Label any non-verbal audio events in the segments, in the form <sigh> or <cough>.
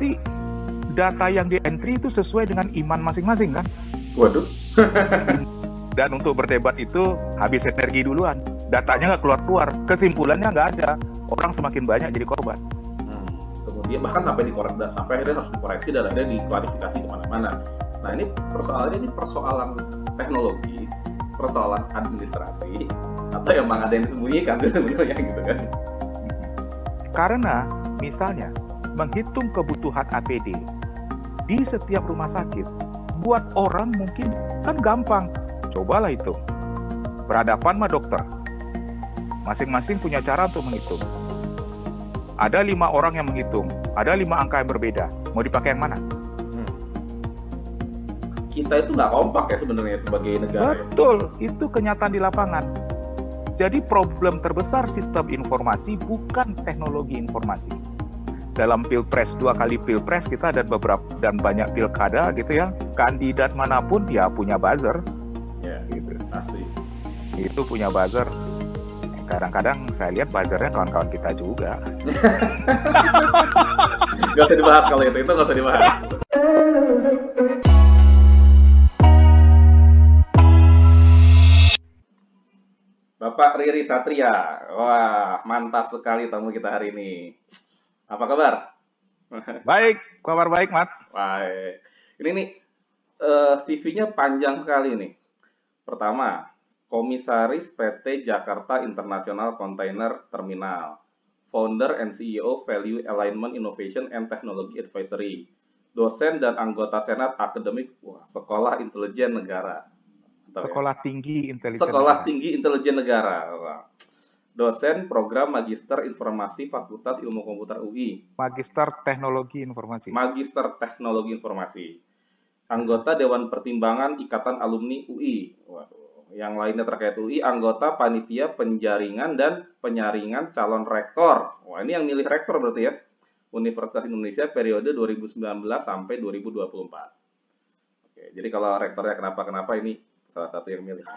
berarti data yang di entry itu sesuai dengan iman masing-masing kan? Waduh. <laughs> Dan untuk berdebat itu habis energi duluan. Datanya nggak keluar-keluar, kesimpulannya nggak ada. Orang semakin banyak jadi korban. Hmm. Kemudian bahkan sampai dikoreksi, sampai akhirnya harus dikoreksi dan akhirnya diklarifikasi ke mana-mana. Nah ini persoalannya ini persoalan teknologi, persoalan administrasi, atau emang ada yang disembunyikan <laughs> sebenarnya gitu kan? Karena misalnya menghitung kebutuhan APD di setiap rumah sakit buat orang mungkin kan gampang Cobalah itu. Berhadapan sama dokter. Masing-masing punya cara untuk menghitung. Ada lima orang yang menghitung, ada lima angka yang berbeda. Mau dipakai yang mana? Hmm. Kita itu nggak kompak ya sebenarnya sebagai negara. Betul, itu kenyataan di lapangan. Jadi problem terbesar sistem informasi bukan teknologi informasi. Dalam pilpres dua kali pilpres kita ada beberapa dan banyak pilkada gitu ya. Kandidat mana pun dia punya buzzer, Pasti. Itu punya buzzer. Kadang-kadang saya lihat buzzernya kawan-kawan kita juga. <laughs> gak usah dibahas kalau itu, itu gak usah dibahas. Bapak Riri Satria, wah mantap sekali tamu kita hari ini. Apa kabar? Baik, kabar baik, Mat. Baik. Ini nih uh, eh, CV-nya panjang sekali nih. Pertama, Komisaris PT Jakarta International Container Terminal. Founder and CEO Value Alignment Innovation and Technology Advisory. Dosen dan anggota Senat Akademik Wah, Sekolah Intelijen Negara. Ya? Sekolah ya? Tinggi Intelijen Sekolah Negara. Tinggi Intelijen Negara. Wah. Dosen Program Magister Informasi Fakultas Ilmu Komputer UI. Magister Teknologi Informasi. Magister Teknologi Informasi anggota Dewan Pertimbangan Ikatan Alumni UI. Waduh, yang lainnya terkait UI, anggota panitia penjaringan dan penyaringan calon rektor. Wah, ini yang milih rektor berarti ya. Universitas Indonesia periode 2019 sampai 2024. Oke, jadi kalau rektornya kenapa-kenapa ini salah satu yang milih. <laughs>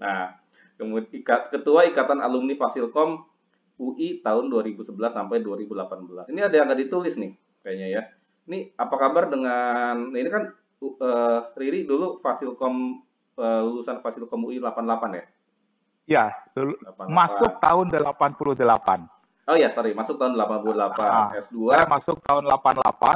nah, kemudian ketua Ikatan Alumni Fasilkom UI tahun 2011 sampai 2018. Ini ada yang nggak ditulis nih, kayaknya ya. Ini apa kabar dengan nah ini kan uh, Riri dulu Fasilkom uh, lulusan Fasilkom UI 88 ya? Ya, dulu, masuk tahun 88. Oh ya, sorry, masuk tahun 88. Nah, S2. Saya masuk tahun 88, uh,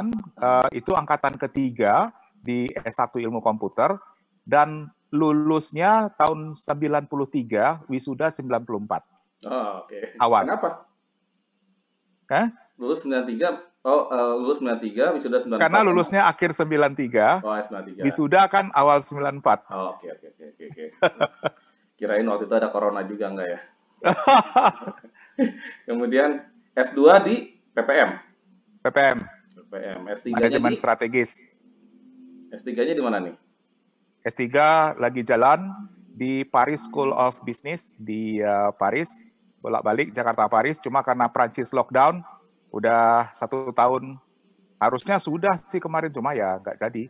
eh, itu angkatan ketiga di S1 Ilmu Komputer dan lulusnya tahun 93, wisuda 94. Oh, oke. Okay. Awal. Kenapa? Hah? Lulus 93 Oh, uh, lulus 93, wisuda 94. Karena lulusnya akhir 93. Oh, 93. Wisuda kan awal 94. Oh, oke oke oke oke. Kirain waktu itu ada corona juga enggak ya? <laughs> Kemudian S2 di PPM. PPM. PPM. S3 Manajemen di... strategis. S3-nya di mana nih? S3 lagi jalan di Paris School of Business di uh, Paris, bolak-balik Jakarta Paris. Cuma karena Prancis lockdown, udah satu tahun. Harusnya sudah sih kemarin cuma ya nggak jadi.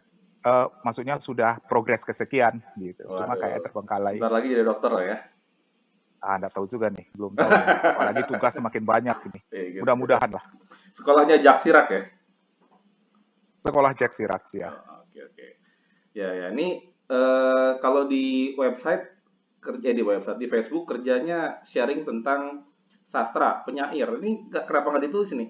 Uh, maksudnya sudah progres kesekian gitu. Waduh. cuma kayak terbengkalai. Sebentar lagi jadi dokter lah ya. Ah nggak tahu juga nih. Belum tahu <laughs> apalagi tugas semakin banyak ini. E, gitu. mudah-mudahan lah. Sekolahnya Jack Sirak ya? Sekolah Jack Sirak ya oh, oke oke. Ya ya. Ini uh, kalau di website kerja di website di Facebook kerjanya sharing tentang sastra, penyair. Ini gak, kenapa nggak ditulis ini?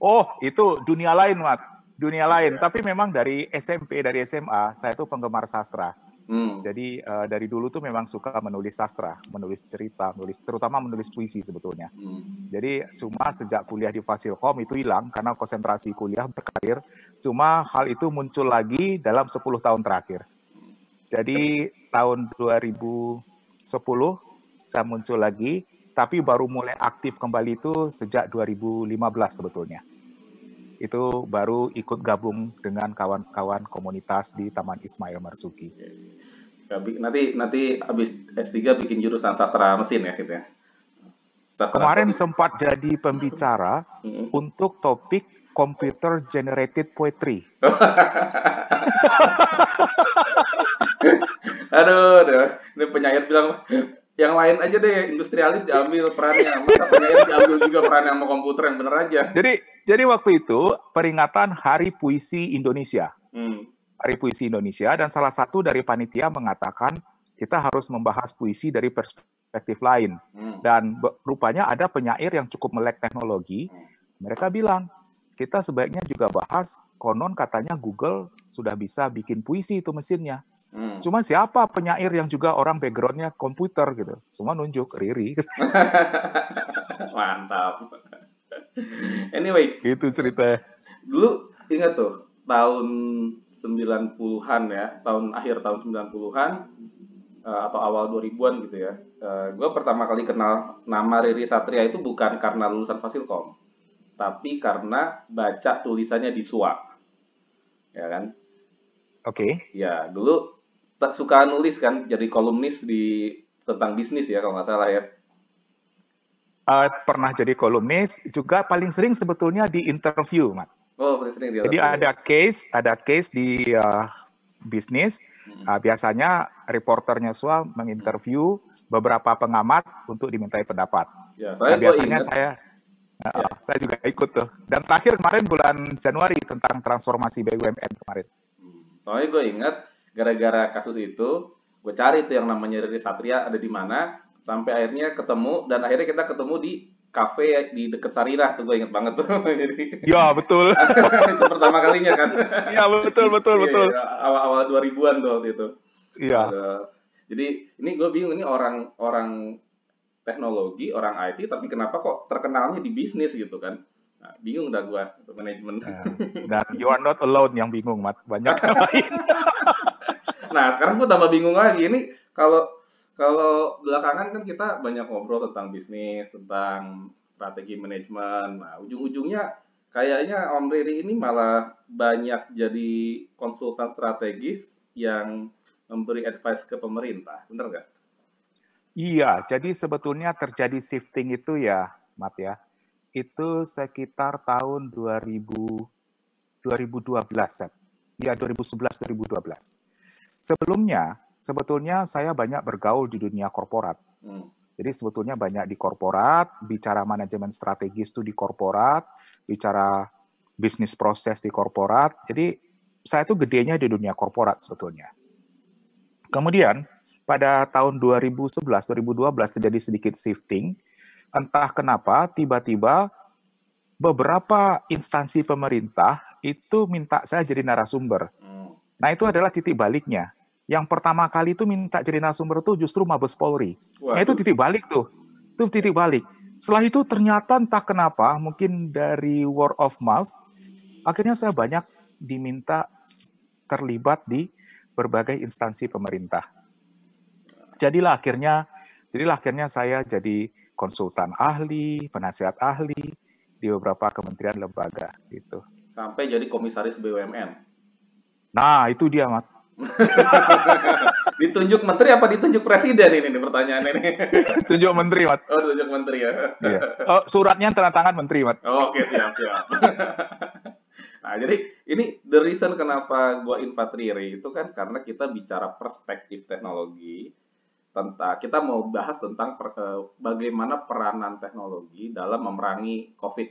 Oh, itu dunia lain, Mat. Dunia lain. Ya. Tapi memang dari SMP, dari SMA, saya tuh penggemar sastra. Hmm. Jadi uh, dari dulu tuh memang suka menulis sastra, menulis cerita, menulis terutama menulis puisi sebetulnya. Hmm. Jadi cuma sejak kuliah di Fasilkom itu hilang karena konsentrasi kuliah berkarir. Cuma hal itu muncul lagi dalam 10 tahun terakhir. Jadi tahun 2010 saya muncul lagi tapi baru mulai aktif kembali itu sejak 2015 sebetulnya. Itu baru ikut gabung dengan kawan-kawan komunitas di Taman Ismail Marzuki. Nanti nanti habis S3 bikin jurusan sastra mesin ya gitu ya. Sastra Kemarin sempat jadi pembicara untuk topik computer generated poetry. <laughs> aduh, aduh, ini penyair bilang yang lain aja deh industrialis diambil perannya masa penyair diambil juga peran yang mau komputer yang bener aja jadi jadi waktu itu peringatan Hari Puisi Indonesia. Hmm. Hari Puisi Indonesia dan salah satu dari panitia mengatakan kita harus membahas puisi dari perspektif lain. Hmm. Dan rupanya ada penyair yang cukup melek teknologi. Hmm. Mereka bilang, kita sebaiknya juga bahas konon katanya Google sudah bisa bikin puisi itu mesinnya. Hmm. Cuma siapa penyair yang juga orang backgroundnya komputer gitu. Semua nunjuk Riri. <laughs> Mantap. <laughs> Anyway. Itu cerita. Dulu ingat tuh tahun 90-an ya, tahun akhir tahun 90-an eh, atau awal 2000-an gitu ya. Uh, gue pertama kali kenal nama Riri Satria itu bukan karena lulusan Fasilkom tapi karena baca tulisannya di SUA. Ya kan? Oke. Okay. Ya, dulu tak suka nulis kan, jadi kolumnis di tentang bisnis ya kalau nggak salah ya. Uh, pernah jadi kolumnis, juga paling sering sebetulnya di interview, Mat. Oh, paling sering di Jadi ada case, ada case di uh, bisnis. Uh, biasanya reporternya SUA menginterview beberapa pengamat untuk dimintai pendapat. Ya, saya nah, biasanya ingat, saya Ya. Saya juga ikut tuh. Dan terakhir kemarin bulan Januari tentang transformasi BUMN kemarin. Hmm. Soalnya gue ingat gara-gara kasus itu, gue cari tuh yang namanya Riri Satria ada di mana, sampai akhirnya ketemu dan akhirnya kita ketemu di kafe di deket Sarirah tuh gue inget banget tuh. <laughs> Jadi, ya betul. <laughs> itu pertama kalinya kan. Iya betul betul iya, betul. Iya, awal-awal 2000-an tuh waktu itu. Iya. Jadi ini gue bingung ini orang orang teknologi, orang IT, tapi kenapa kok terkenalnya di bisnis gitu kan? Nah, bingung dah gua untuk manajemen. Nah, dan you are not alone yang bingung, Mat. Banyak <laughs> yang lain. nah, sekarang gua tambah bingung lagi. Ini kalau kalau belakangan kan kita banyak ngobrol tentang bisnis, tentang strategi manajemen. Nah, ujung-ujungnya kayaknya Om Riri ini malah banyak jadi konsultan strategis yang memberi advice ke pemerintah. Bener nggak? Iya, jadi sebetulnya terjadi shifting itu ya, Mat ya. Itu sekitar tahun 2000 2012 ya. Ya 2011 2012. Sebelumnya sebetulnya saya banyak bergaul di dunia korporat. Hmm. Jadi sebetulnya banyak di korporat, bicara manajemen strategis itu di korporat, bicara bisnis proses di korporat. Jadi saya itu gedenya di dunia korporat sebetulnya. Kemudian pada tahun 2011-2012 terjadi sedikit shifting. Entah kenapa tiba-tiba beberapa instansi pemerintah itu minta saya jadi narasumber. Hmm. Nah itu adalah titik baliknya. Yang pertama kali itu minta jadi narasumber itu justru Mabes Polri. Nah itu titik balik tuh. Itu titik balik. Setelah itu ternyata entah kenapa, mungkin dari word of mouth, akhirnya saya banyak diminta terlibat di berbagai instansi pemerintah jadilah akhirnya jadilah akhirnya saya jadi konsultan ahli, penasihat ahli di beberapa kementerian lembaga gitu. Sampai jadi komisaris BUMN. Nah, itu dia, Mat. <laughs> ditunjuk menteri apa ditunjuk presiden ini nih pertanyaan ini? <laughs> tunjuk menteri, Mat. Oh, tunjuk menteri ya. Iya. Oh, suratnya tanda tangan menteri, Mat. Oh, Oke, okay, siap, siap. <laughs> nah, jadi ini the reason kenapa gua infatriri itu kan karena kita bicara perspektif teknologi tentang kita mau bahas tentang per, uh, bagaimana peranan teknologi dalam memerangi COVID.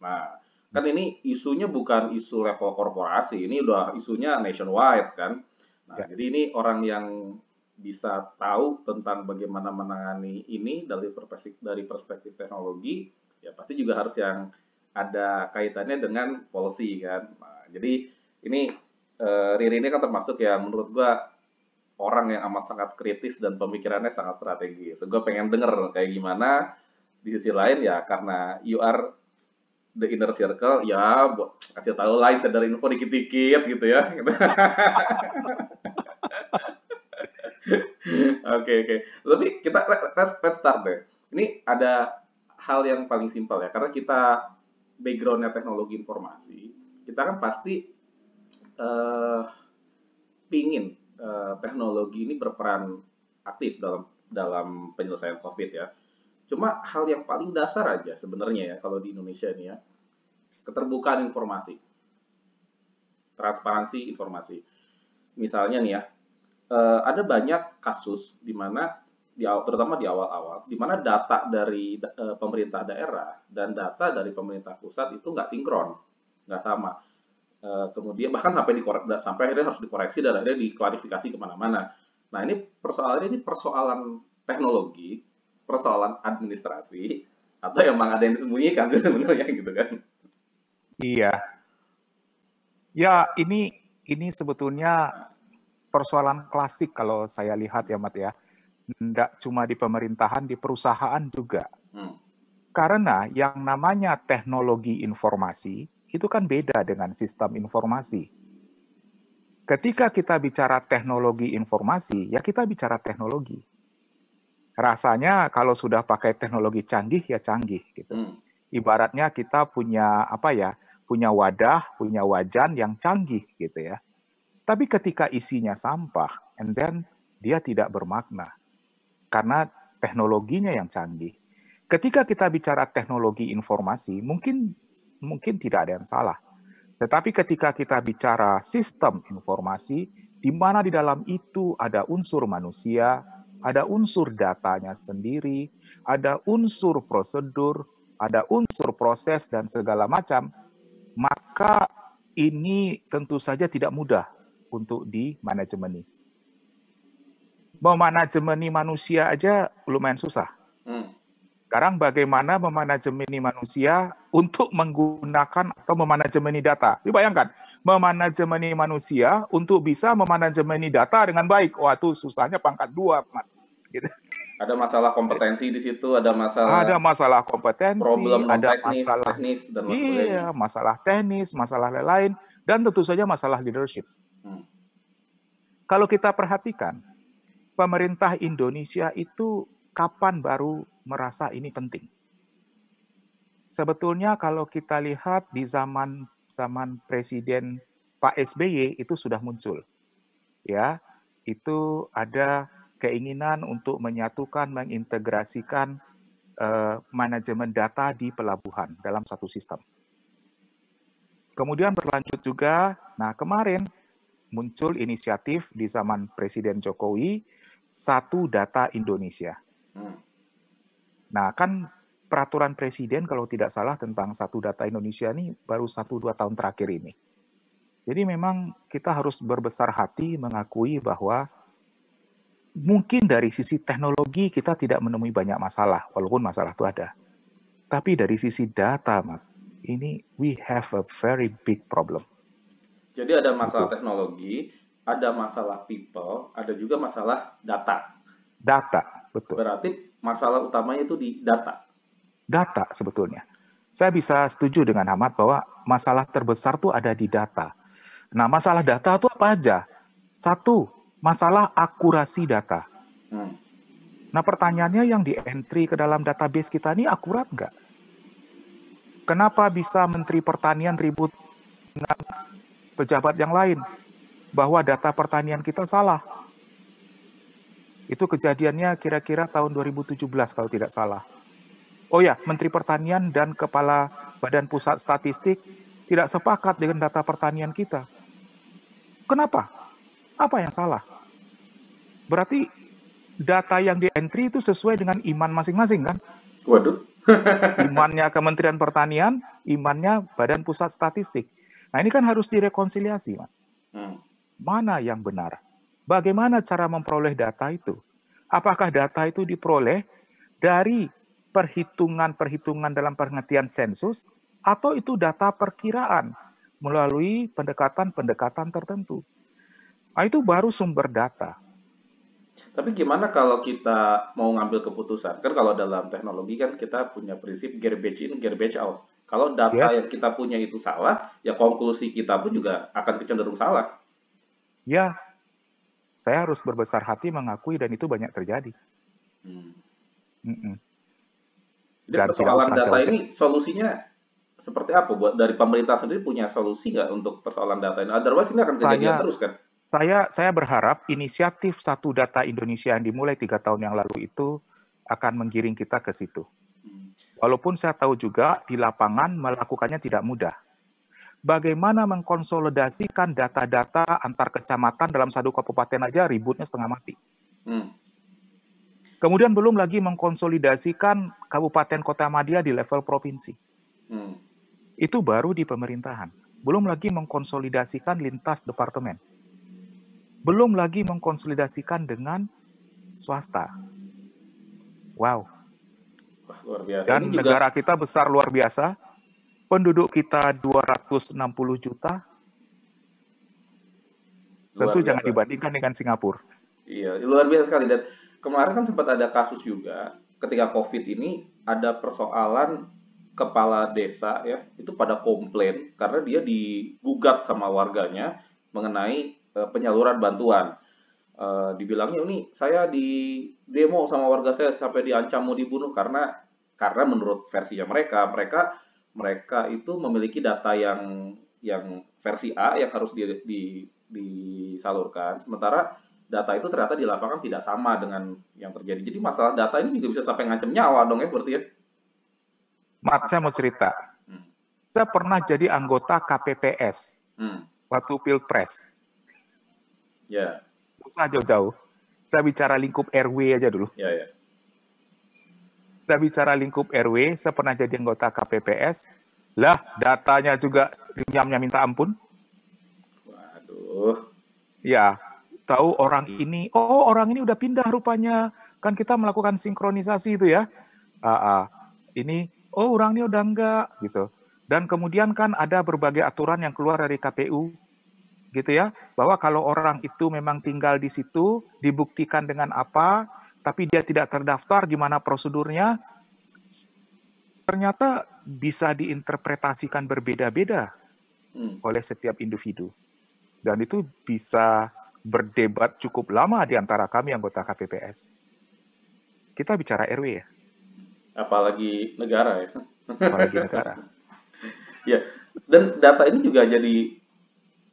Nah, kan ini isunya bukan isu level korporasi, ini udah isunya nationwide kan. Nah, ya. jadi ini orang yang bisa tahu tentang bagaimana menangani ini dari perspektif dari perspektif teknologi, ya pasti juga harus yang ada kaitannya dengan policy kan. Nah, jadi ini uh, Riri ini kan termasuk ya menurut gua orang yang amat sangat kritis dan pemikirannya sangat strategis. So, gue pengen denger kayak gimana. Di sisi lain ya karena you are the inner circle, ya buat kasih tahu lah sadar info dikit-dikit gitu ya. <laughs> Oke oke. Okay, Tapi kita let's, let's start deh. Ini ada hal yang paling simpel ya, karena kita backgroundnya teknologi informasi, kita kan pasti uh, pingin Eh, teknologi ini berperan aktif dalam dalam penyelesaian COVID ya. Cuma hal yang paling dasar aja sebenarnya ya kalau di Indonesia ini ya, keterbukaan informasi, transparansi informasi. Misalnya nih ya, uh, ada banyak kasus di mana di terutama di awal-awal, di mana data dari uh, pemerintah daerah dan data dari pemerintah pusat itu nggak sinkron, nggak sama. Uh, kemudian bahkan sampai dikorek, sampai akhirnya harus dikoreksi dan akhirnya diklarifikasi ke mana-mana. Nah ini persoalannya ini persoalan teknologi, persoalan administrasi, atau emang ada yang disembunyikan sebenarnya gitu kan? Iya. Ya ini ini sebetulnya persoalan klasik kalau saya lihat ya Mat ya tidak cuma di pemerintahan, di perusahaan juga. Hmm. Karena yang namanya teknologi informasi itu kan beda dengan sistem informasi. Ketika kita bicara teknologi informasi, ya kita bicara teknologi. Rasanya kalau sudah pakai teknologi canggih ya canggih gitu. Hmm. Ibaratnya kita punya apa ya? Punya wadah, punya wajan yang canggih gitu ya. Tapi ketika isinya sampah, and then dia tidak bermakna karena teknologinya yang canggih. Ketika kita bicara teknologi informasi, mungkin mungkin tidak ada yang salah. Tetapi ketika kita bicara sistem informasi, di mana di dalam itu ada unsur manusia, ada unsur datanya sendiri, ada unsur prosedur, ada unsur proses dan segala macam, maka ini tentu saja tidak mudah untuk di manajemen memanajemeni manusia aja lumayan susah. Hmm. Sekarang bagaimana memanajemeni manusia untuk menggunakan atau memanajemeni data? Dibayangkan, memanajemeni manusia untuk bisa memanajemeni data dengan baik. Wah, itu susahnya pangkat dua, Mat. Gitu. Ada masalah kompetensi di situ, ada masalah ada masalah kompetensi, problem ada teknis, masalah teknis dan iya, masalah teknis, masalah lain-lain, dan tentu saja masalah leadership. Hmm. Kalau kita perhatikan, pemerintah Indonesia itu kapan baru merasa ini penting? Sebetulnya kalau kita lihat di zaman zaman Presiden Pak SBY itu sudah muncul. Ya, itu ada keinginan untuk menyatukan, mengintegrasikan uh, manajemen data di pelabuhan dalam satu sistem. Kemudian berlanjut juga, nah kemarin muncul inisiatif di zaman Presiden Jokowi satu data Indonesia. Hmm. Nah, kan peraturan presiden kalau tidak salah tentang satu data Indonesia ini baru satu dua tahun terakhir ini. Jadi memang kita harus berbesar hati mengakui bahwa mungkin dari sisi teknologi kita tidak menemui banyak masalah, walaupun masalah itu ada. Tapi dari sisi data, Mat, ini we have a very big problem. Jadi ada masalah Betul. teknologi, ada masalah people, ada juga masalah data. Data, betul. Berarti masalah utamanya itu di data. Data sebetulnya. Saya bisa setuju dengan Ahmad bahwa masalah terbesar tuh ada di data. Nah, masalah data itu apa aja? Satu, masalah akurasi data. Hmm. Nah, pertanyaannya yang di entry ke dalam database kita ini akurat nggak? Kenapa bisa Menteri Pertanian ribut dengan pejabat yang lain? bahwa data pertanian kita salah. Itu kejadiannya kira-kira tahun 2017 kalau tidak salah. Oh ya, Menteri Pertanian dan Kepala Badan Pusat Statistik tidak sepakat dengan data pertanian kita. Kenapa? Apa yang salah? Berarti data yang di entry itu sesuai dengan iman masing-masing kan? Waduh. <laughs> imannya Kementerian Pertanian, imannya Badan Pusat Statistik. Nah ini kan harus direkonsiliasi, Mas. Hmm mana yang benar. Bagaimana cara memperoleh data itu? Apakah data itu diperoleh dari perhitungan-perhitungan dalam pengertian sensus atau itu data perkiraan melalui pendekatan-pendekatan tertentu? Nah, itu baru sumber data. Tapi gimana kalau kita mau ngambil keputusan? Kan kalau dalam teknologi kan kita punya prinsip garbage in, garbage out. Kalau data yes. yang kita punya itu salah, ya konklusi kita pun juga akan kecenderung salah. Ya, saya harus berbesar hati mengakui dan itu banyak terjadi. Hmm. Mm -mm. Dan persoalan data ini solusinya seperti apa? Buat dari pemerintah sendiri punya solusi nggak untuk persoalan data ini? Otherwise ini akan kejadian terus kan? Saya saya berharap inisiatif satu data Indonesia yang dimulai tiga tahun yang lalu itu akan menggiring kita ke situ. Hmm. Walaupun saya tahu juga di lapangan melakukannya tidak mudah bagaimana mengkonsolidasikan data-data antar kecamatan dalam satu kabupaten aja ributnya setengah mati. Hmm. Kemudian belum lagi mengkonsolidasikan kabupaten kota media di level provinsi. Hmm. Itu baru di pemerintahan. Belum lagi mengkonsolidasikan lintas departemen. Belum lagi mengkonsolidasikan dengan swasta. Wow. Wah, luar biasa. Dan juga... negara kita besar luar biasa. Penduduk kita 260 juta. Luar Tentu biasa. jangan dibandingkan dengan Singapura. Iya, luar biasa sekali. Dan kemarin kan sempat ada kasus juga ketika COVID ini ada persoalan kepala desa ya itu pada komplain karena dia digugat sama warganya mengenai penyaluran bantuan. Uh, dibilangnya ini saya di demo sama warga saya sampai diancam mau dibunuh karena karena menurut versinya mereka mereka mereka itu memiliki data yang yang versi A yang harus di, di, disalurkan sementara data itu ternyata di lapangan tidak sama dengan yang terjadi. Jadi masalah data ini juga bisa sampai ngancam nyawa dong ya berarti ya. Mat, saya mau cerita. Hmm. Saya pernah jadi anggota KPPS hmm. waktu Pilpres. Ya. Yeah. Usah jauh-jauh. Saya bicara lingkup RW aja dulu. Ya, yeah, ya. Yeah. Saya bicara lingkup RW, saya pernah jadi anggota KPPS. Lah, datanya juga nyamnya minta ampun. Waduh. Ya, tahu orang ini, oh orang ini udah pindah rupanya. Kan kita melakukan sinkronisasi itu ya. Uh, uh, ini, oh orang ini udah enggak gitu. Dan kemudian kan ada berbagai aturan yang keluar dari KPU gitu ya, bahwa kalau orang itu memang tinggal di situ, dibuktikan dengan apa, tapi dia tidak terdaftar, gimana prosedurnya? Ternyata bisa diinterpretasikan berbeda-beda hmm. oleh setiap individu. Dan itu bisa berdebat cukup lama di antara kami anggota KPPS. Kita bicara RW ya. Apalagi negara ya. Apalagi negara. <laughs> ya, dan data ini juga jadi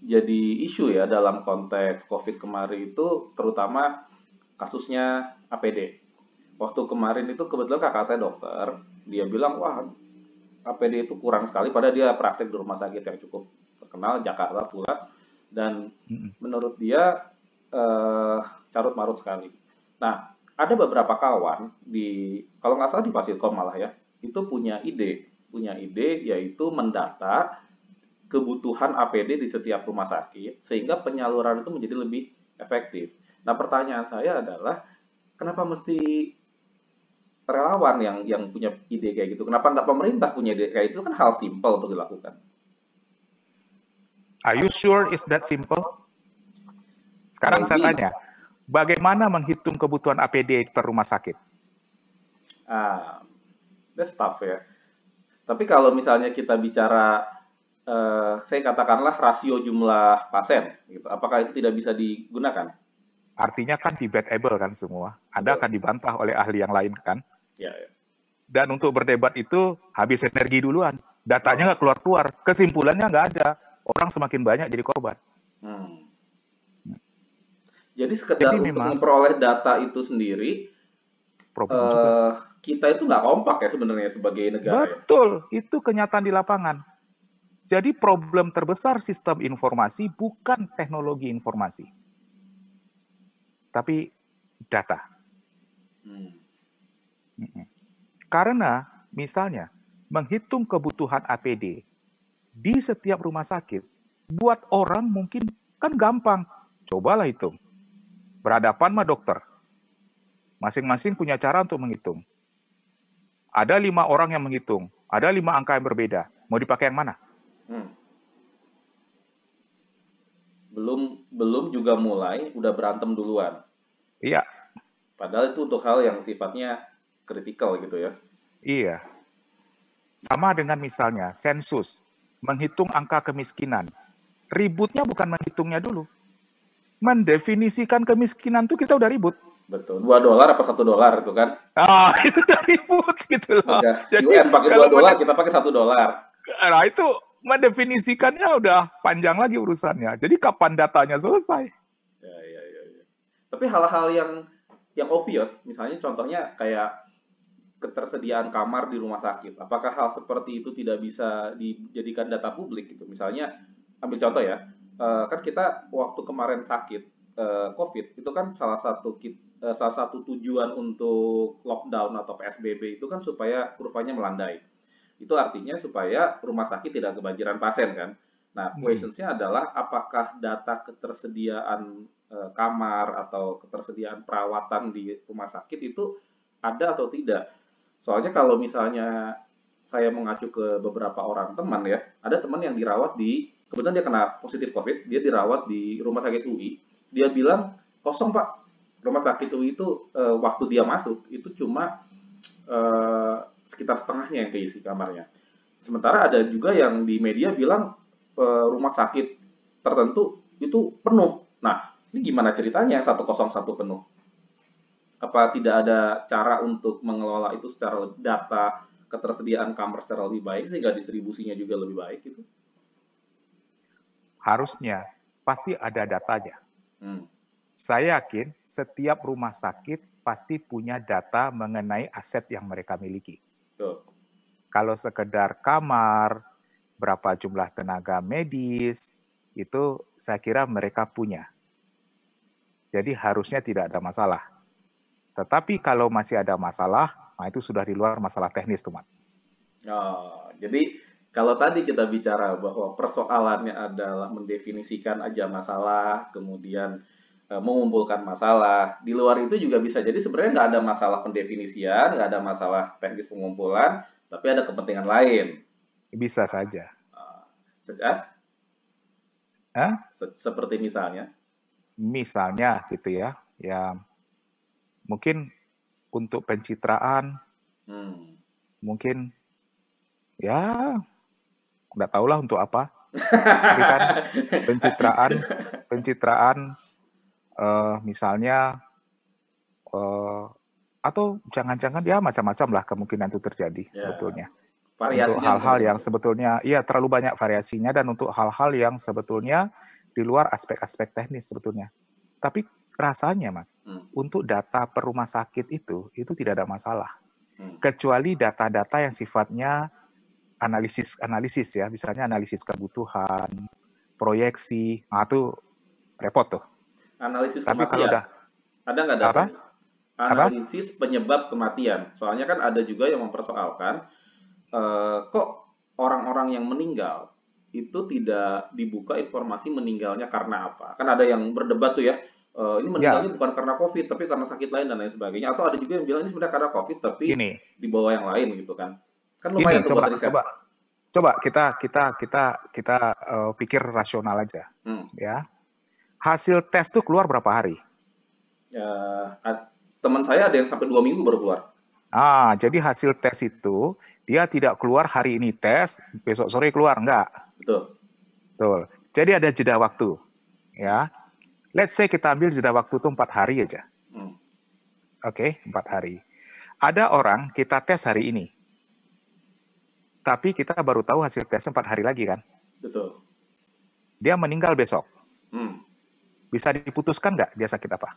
jadi isu ya dalam konteks COVID kemarin itu terutama kasusnya APD. Waktu kemarin itu kebetulan kakak saya dokter, dia bilang wah APD itu kurang sekali padahal dia praktek di rumah sakit yang cukup terkenal Jakarta pula dan mm-hmm. menurut dia uh, carut marut sekali. Nah, ada beberapa kawan di kalau nggak salah di Fasilkom malah ya, itu punya ide, punya ide yaitu mendata kebutuhan APD di setiap rumah sakit sehingga penyaluran itu menjadi lebih efektif. Nah, pertanyaan saya adalah kenapa mesti relawan yang yang punya ide kayak gitu? Kenapa nggak pemerintah punya ide kayak itu? Kan hal simpel untuk dilakukan. Are you sure is that simple? Sekarang saya tanya, bagaimana menghitung kebutuhan APD per rumah sakit? Ah, that's tough ya. Tapi kalau misalnya kita bicara, uh, saya katakanlah rasio jumlah pasien, gitu, apakah itu tidak bisa digunakan? Artinya kan debatable kan semua. Anda akan dibantah oleh ahli yang lain kan? Ya, ya. Dan untuk berdebat itu habis energi duluan. Datanya nggak keluar-keluar. Kesimpulannya nggak ada orang semakin banyak jadi korban. Hmm. Jadi sekedar jadi untuk memperoleh data itu sendiri, uh, kita itu nggak kompak ya sebenarnya sebagai negara. Ya? Betul, ya? itu kenyataan di lapangan. Jadi problem terbesar sistem informasi bukan teknologi informasi, tapi data. Hmm. Karena misalnya menghitung kebutuhan APD di setiap rumah sakit, buat orang mungkin kan gampang. Cobalah hitung. Berhadapan sama dokter. Masing-masing punya cara untuk menghitung. Ada lima orang yang menghitung. Ada lima angka yang berbeda. Mau dipakai yang mana? Hmm. Belum belum juga mulai, udah berantem duluan. Iya. Padahal itu untuk hal yang sifatnya kritikal gitu ya. Iya. Sama dengan misalnya sensus menghitung angka kemiskinan. Ributnya bukan menghitungnya dulu. Mendefinisikan kemiskinan tuh kita udah ribut. Betul. Dua dolar apa satu dolar itu kan? Ah, <laughs> itu udah ribut gitu loh. Ya, Jadi UN pakai dua dolar, kita pakai satu dolar. Nah, itu mendefinisikannya udah panjang lagi urusannya. Jadi kapan datanya selesai? Ya, ya, ya. ya. Tapi hal-hal yang yang obvious, misalnya contohnya kayak ketersediaan kamar di rumah sakit. Apakah hal seperti itu tidak bisa dijadikan data publik gitu? Misalnya ambil contoh ya, eh, kan kita waktu kemarin sakit eh, COVID itu kan salah satu eh, salah satu tujuan untuk lockdown atau PSBB itu kan supaya kurvanya melandai. Itu artinya supaya rumah sakit tidak kebanjiran pasien kan. Nah, hmm. questionsnya adalah apakah data ketersediaan e, kamar atau ketersediaan perawatan di rumah sakit itu ada atau tidak? Soalnya kalau misalnya saya mengacu ke beberapa orang teman ya, ada teman yang dirawat di kebetulan dia kena positif COVID, dia dirawat di rumah sakit UI. Dia bilang kosong pak, rumah sakit UI itu e, waktu dia masuk itu cuma e, sekitar setengahnya yang keisi kamarnya. Sementara ada juga yang di media bilang rumah sakit tertentu itu penuh. Nah, ini gimana ceritanya 101 penuh? Apa tidak ada cara untuk mengelola itu secara data ketersediaan kamar secara lebih baik sehingga distribusinya juga lebih baik itu? Harusnya pasti ada datanya. Hmm. Saya yakin setiap rumah sakit pasti punya data mengenai aset yang mereka miliki. Kalau sekedar kamar, berapa jumlah tenaga medis, itu saya kira mereka punya. Jadi harusnya tidak ada masalah. Tetapi kalau masih ada masalah, nah itu sudah di luar masalah teknis, teman. Oh, jadi kalau tadi kita bicara bahwa persoalannya adalah mendefinisikan aja masalah, kemudian mengumpulkan masalah. Di luar itu juga bisa jadi sebenarnya nggak ada masalah pendefinisian, nggak ada masalah teknis pengumpulan, tapi ada kepentingan lain. Bisa saja. Uh, such as? Hah? Se seperti misalnya? Misalnya gitu ya, ya mungkin untuk pencitraan, hmm. mungkin ya nggak tahu lah untuk apa. Tapi kan <laughs> pencitraan, pencitraan uh, misalnya uh, atau jangan-jangan ya macam-macam lah kemungkinan itu terjadi yeah. sebetulnya untuk hal-hal yang sebetulnya iya terlalu banyak variasinya dan untuk hal-hal yang sebetulnya di luar aspek-aspek teknis sebetulnya. Tapi rasanya, Mas, hmm. untuk data per rumah sakit itu itu tidak ada masalah. Hmm. Kecuali data-data yang sifatnya analisis analisis ya, misalnya analisis kebutuhan, proyeksi, nah itu repot tuh. Analisis Tapi kematian. kalau udah ada nggak data? Apa? Analisis apa? penyebab kematian. Soalnya kan ada juga yang mempersoalkan uh, kok orang-orang yang meninggal itu tidak dibuka informasi meninggalnya karena apa? Kan ada yang berdebat tuh ya, uh, ini meninggalnya ya. bukan karena COVID, tapi karena sakit lain dan lain sebagainya. Atau ada juga yang bilang ini sebenarnya karena COVID, tapi ini. di bawah yang lain gitu kan? Kan lumayan Gini, coba, coba, coba kita kita kita kita uh, pikir rasional aja, hmm. ya. Hasil tes tuh keluar berapa hari? Ya, teman saya ada yang sampai dua minggu baru keluar. Ah, jadi hasil tes itu dia tidak keluar hari ini tes, besok sore keluar enggak. Betul. Betul. Jadi ada jeda waktu. Ya. Let's say kita ambil jeda waktu itu empat hari aja. Hmm. Oke, okay, empat hari. Ada orang kita tes hari ini. Tapi kita baru tahu hasil tes empat hari lagi kan? Betul. Dia meninggal besok. Hmm. Bisa diputuskan nggak dia sakit apa?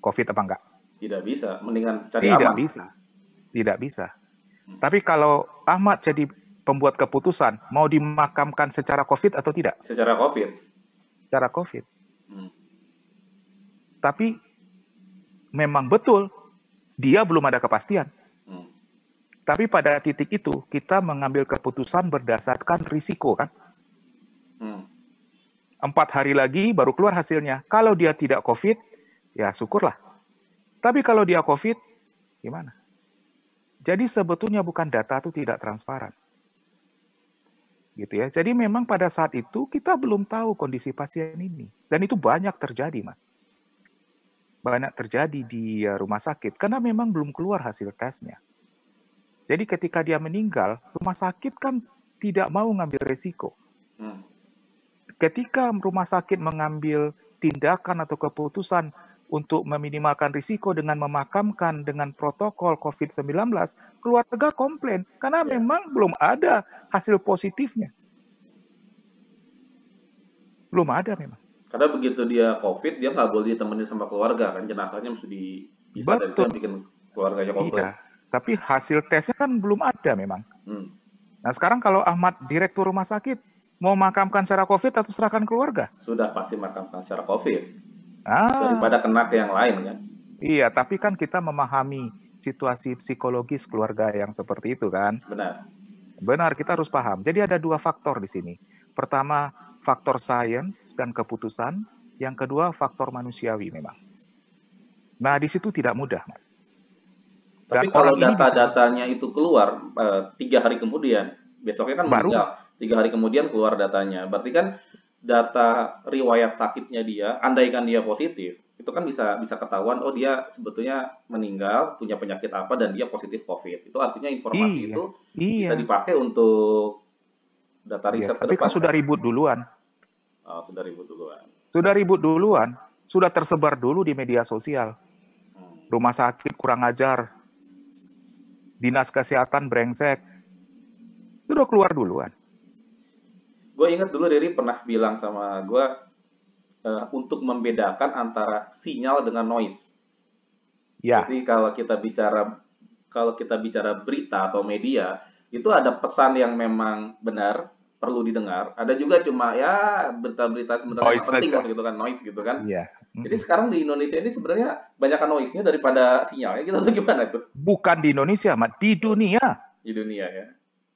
COVID apa enggak? Tidak bisa. Mendingan cari Tidak aman. bisa. Tidak bisa. Tapi kalau Ahmad jadi pembuat keputusan, mau dimakamkan secara COVID atau tidak? Secara COVID. Secara COVID. Hmm. Tapi memang betul dia belum ada kepastian. Hmm. Tapi pada titik itu kita mengambil keputusan berdasarkan risiko kan. Empat hari lagi baru keluar hasilnya. Kalau dia tidak COVID, ya syukurlah. Tapi kalau dia COVID, gimana? Jadi sebetulnya bukan data itu tidak transparan. Gitu ya. Jadi memang pada saat itu kita belum tahu kondisi pasien ini. Dan itu banyak terjadi, Mas. Banyak terjadi di eh, rumah sakit karena memang belum keluar hasil tesnya. Jadi ketika dia meninggal, rumah sakit kan tidak mau ngambil resiko. Hmm. Ketika rumah sakit mengambil tindakan atau keputusan untuk meminimalkan risiko dengan memakamkan dengan protokol COVID-19, keluarga komplain karena ya. memang belum ada hasil positifnya. Belum ada memang. Karena begitu dia COVID, dia nggak boleh ditemani sama keluarga kan, jenazahnya mesti di bisa Betul. dan bikin keluarganya komplain. Iya. Tapi hasil tesnya kan belum ada memang. Hmm. Nah sekarang kalau Ahmad direktur rumah sakit mau makamkan secara COVID atau serahkan keluarga? Sudah pasti makamkan secara COVID. Ah. Daripada kena ke yang lain kan. Iya, tapi kan kita memahami situasi psikologis keluarga yang seperti itu kan. Benar. Benar, kita harus paham. Jadi ada dua faktor di sini. Pertama, faktor sains dan keputusan. Yang kedua, faktor manusiawi memang. Nah, di situ tidak mudah. Tapi kalau data-datanya itu keluar uh, tiga hari kemudian, besoknya kan baru. meninggal. tiga hari kemudian keluar datanya. Berarti kan data riwayat sakitnya dia, andaikan dia positif, itu kan bisa bisa ketahuan oh dia sebetulnya meninggal punya penyakit apa dan dia positif covid. Itu artinya informasi iya, itu iya. bisa dipakai untuk data iya, riset iya, tapi kan sudah ribut duluan. Oh, sudah ribut duluan. Sudah ribut duluan. Sudah tersebar dulu di media sosial. Hmm. rumah sakit kurang ajar dinas kesehatan brengsek sudah keluar duluan gue ingat dulu Riri pernah bilang sama gue uh, untuk membedakan antara sinyal dengan noise. Ya. Jadi kalau kita bicara kalau kita bicara berita atau media itu ada pesan yang memang benar perlu didengar. Ada juga cuma ya berita-berita sebenarnya penting gitu kan noise gitu kan. Iya. Jadi sekarang di Indonesia ini sebenarnya banyak noise-nya daripada sinyalnya kita tuh gimana tuh? Bukan di Indonesia, Mat, di dunia. Di dunia ya.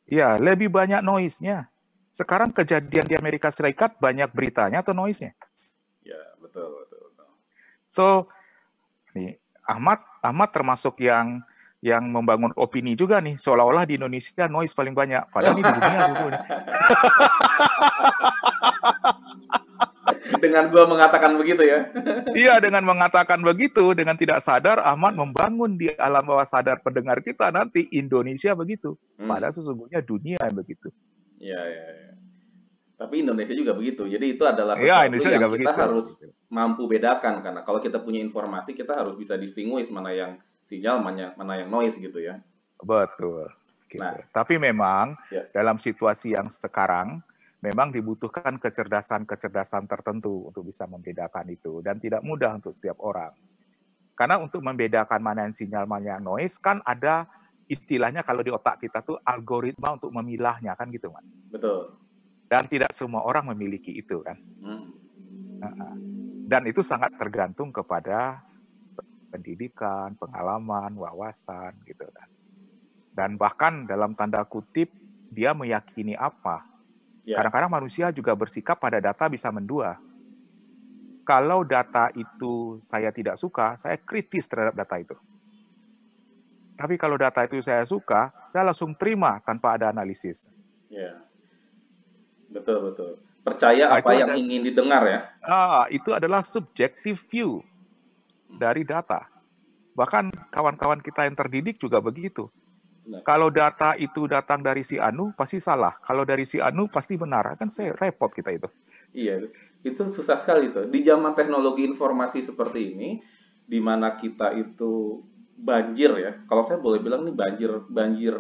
Ya, lebih banyak noise-nya. Sekarang kejadian di Amerika Serikat banyak beritanya atau noise-nya? betul, betul, betul. So, nih Ahmad Ahmad termasuk yang yang membangun opini juga nih seolah-olah di Indonesia noise paling banyak padahal ini di dunia sebetulnya. <laughs> dengan gua mengatakan begitu ya. iya, dengan mengatakan begitu dengan tidak sadar Ahmad membangun di alam bawah sadar pendengar kita nanti Indonesia begitu. Hmm. Padahal sesungguhnya dunia yang begitu. Iya, iya, iya. Tapi Indonesia juga begitu. Jadi itu adalah iya, sesuatu ya, yang kita begitu. harus mampu bedakan karena kalau kita punya informasi kita harus bisa distinguish mana yang sinyal mana mana yang noise gitu ya. Betul. Gitu. Nah, tapi memang ya. dalam situasi yang sekarang memang dibutuhkan kecerdasan-kecerdasan tertentu untuk bisa membedakan itu dan tidak mudah untuk setiap orang. Karena untuk membedakan mana yang sinyal mana yang noise kan ada istilahnya kalau di otak kita tuh algoritma untuk memilahnya kan gitu kan. Betul dan tidak semua orang memiliki itu kan. Hmm. Dan itu sangat tergantung kepada pendidikan, pengalaman, wawasan gitu kan. Dan bahkan dalam tanda kutip dia meyakini apa. Ya. Kadang-kadang manusia juga bersikap pada data bisa mendua. Kalau data itu saya tidak suka, saya kritis terhadap data itu. Tapi kalau data itu saya suka, saya langsung terima tanpa ada analisis. Yeah. Betul betul. Percaya nah, apa yang ada, ingin didengar ya. Ah, itu adalah subjective view dari data. Bahkan kawan-kawan kita yang terdidik juga begitu. Kalau data itu datang dari si Anu, pasti salah. Kalau dari si Anu, pasti benar. Kan saya repot kita itu. Iya, itu susah sekali itu. Di zaman teknologi informasi seperti ini, di mana kita itu banjir ya. Kalau saya boleh bilang nih banjir banjir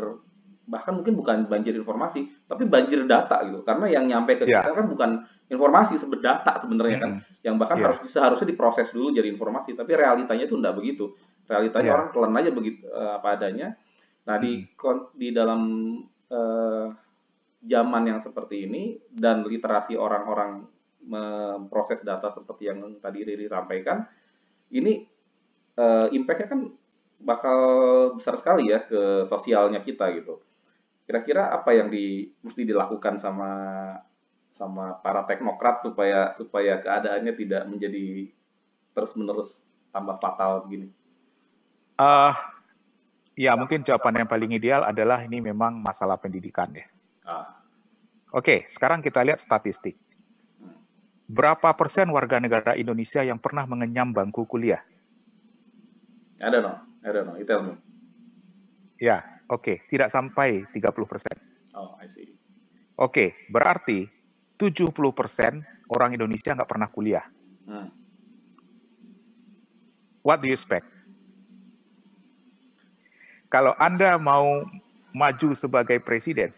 bahkan mungkin bukan banjir informasi, tapi banjir data gitu. Karena yang nyampe ke yeah. kita kan bukan informasi, sebenarnya data sebenarnya kan, yang bahkan yeah. harus seharusnya diproses dulu jadi informasi. Tapi realitanya itu tidak begitu. Realitanya yeah. orang telan aja begitu uh, apa adanya. Nah di hmm. di dalam uh, zaman yang seperti ini dan literasi orang-orang memproses data seperti yang tadi Riri sampaikan, ini uh, impact-nya kan bakal besar sekali ya ke sosialnya kita gitu. Kira-kira apa yang di mesti dilakukan sama sama para teknokrat supaya supaya keadaannya tidak menjadi terus-menerus tambah fatal begini? Uh, ya mungkin jawaban yang paling ideal adalah ini memang masalah pendidikan ya. Ah. Oke, sekarang kita lihat statistik. Berapa persen warga negara Indonesia yang pernah mengenyam bangku kuliah? I don't know. I don't know. You tell me. Ya, Oke, okay, tidak sampai 30 persen. Oh, I see. Oke, okay, berarti 70 persen orang Indonesia nggak pernah kuliah. Hmm. What do you expect? Kalau Anda mau maju sebagai presiden,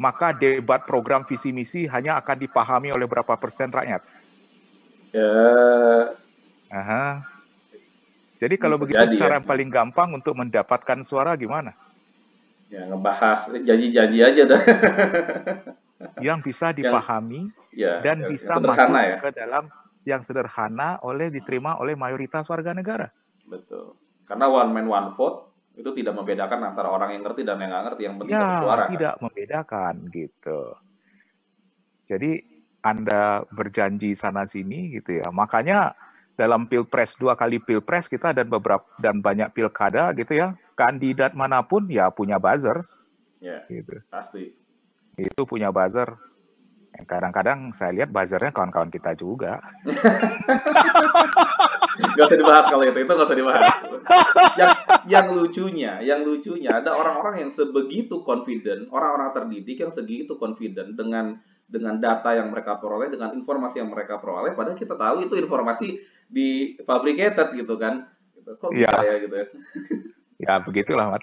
maka debat program visi misi hanya akan dipahami oleh berapa persen rakyat? Ya. Aha. Jadi kalau Bisa begitu jadi, cara ya. yang paling gampang untuk mendapatkan suara gimana? Ya ngebahas janji-janji aja dah. <laughs> yang bisa dipahami yang, ya, dan bisa masuk ya. ke dalam yang sederhana oleh diterima oleh mayoritas warga negara. Betul. Karena one man one vote itu tidak membedakan antara orang yang ngerti dan yang nggak ngerti yang penting ya, suara. tidak kan? membedakan gitu. Jadi Anda berjanji sana sini gitu ya. Makanya dalam pilpres dua kali pilpres kita dan beberapa dan banyak pilkada gitu ya kandidat mana pun ya punya buzzer. Ya. Gitu. Pasti. Itu punya buzzer Kadang-kadang saya lihat buzzernya kawan-kawan kita juga. <laughs> gak usah dibahas kalau itu, itu gak usah dibahas. Yang, yang lucunya, yang lucunya ada orang-orang yang sebegitu confident, orang-orang terdidik yang segitu confident dengan dengan data yang mereka peroleh, dengan informasi yang mereka peroleh, padahal kita tahu itu informasi di fabricated gitu kan. Kok bisa ya, ya gitu ya? ya begitulah, Mat.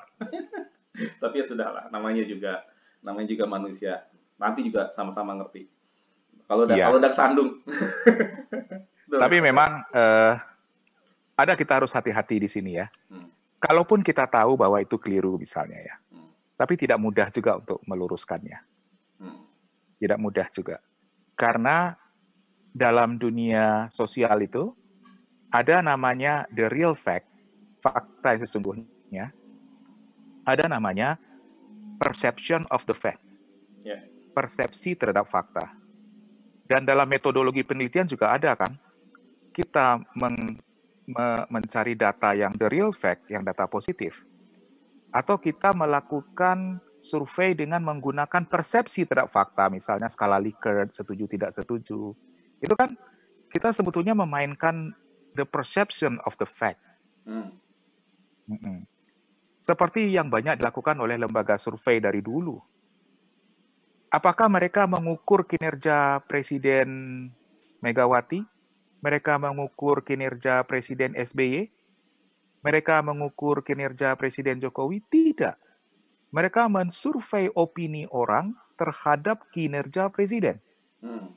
Tapi ya sudahlah, namanya juga namanya juga manusia nanti juga sama-sama ngerti. Kalau udah yeah. kalau udah sandung. Tapi memang uh, ada kita harus hati-hati di sini ya. Hmm. Kalaupun kita tahu bahwa itu keliru misalnya ya, hmm. tapi tidak mudah juga untuk meluruskannya. Hmm. Tidak mudah juga, karena dalam dunia sosial itu ada namanya the real fact, fakta yang sesungguhnya. Ada namanya perception of the fact. Yeah persepsi terhadap fakta. Dan dalam metodologi penelitian juga ada kan, kita men, me, mencari data yang the real fact, yang data positif. Atau kita melakukan survei dengan menggunakan persepsi terhadap fakta, misalnya skala Likert, setuju tidak setuju. Itu kan kita sebetulnya memainkan the perception of the fact. Hmm. Seperti yang banyak dilakukan oleh lembaga survei dari dulu apakah mereka mengukur kinerja Presiden Megawati? Mereka mengukur kinerja Presiden SBY? Mereka mengukur kinerja Presiden Jokowi? Tidak. Mereka mensurvei opini orang terhadap kinerja presiden. Hmm.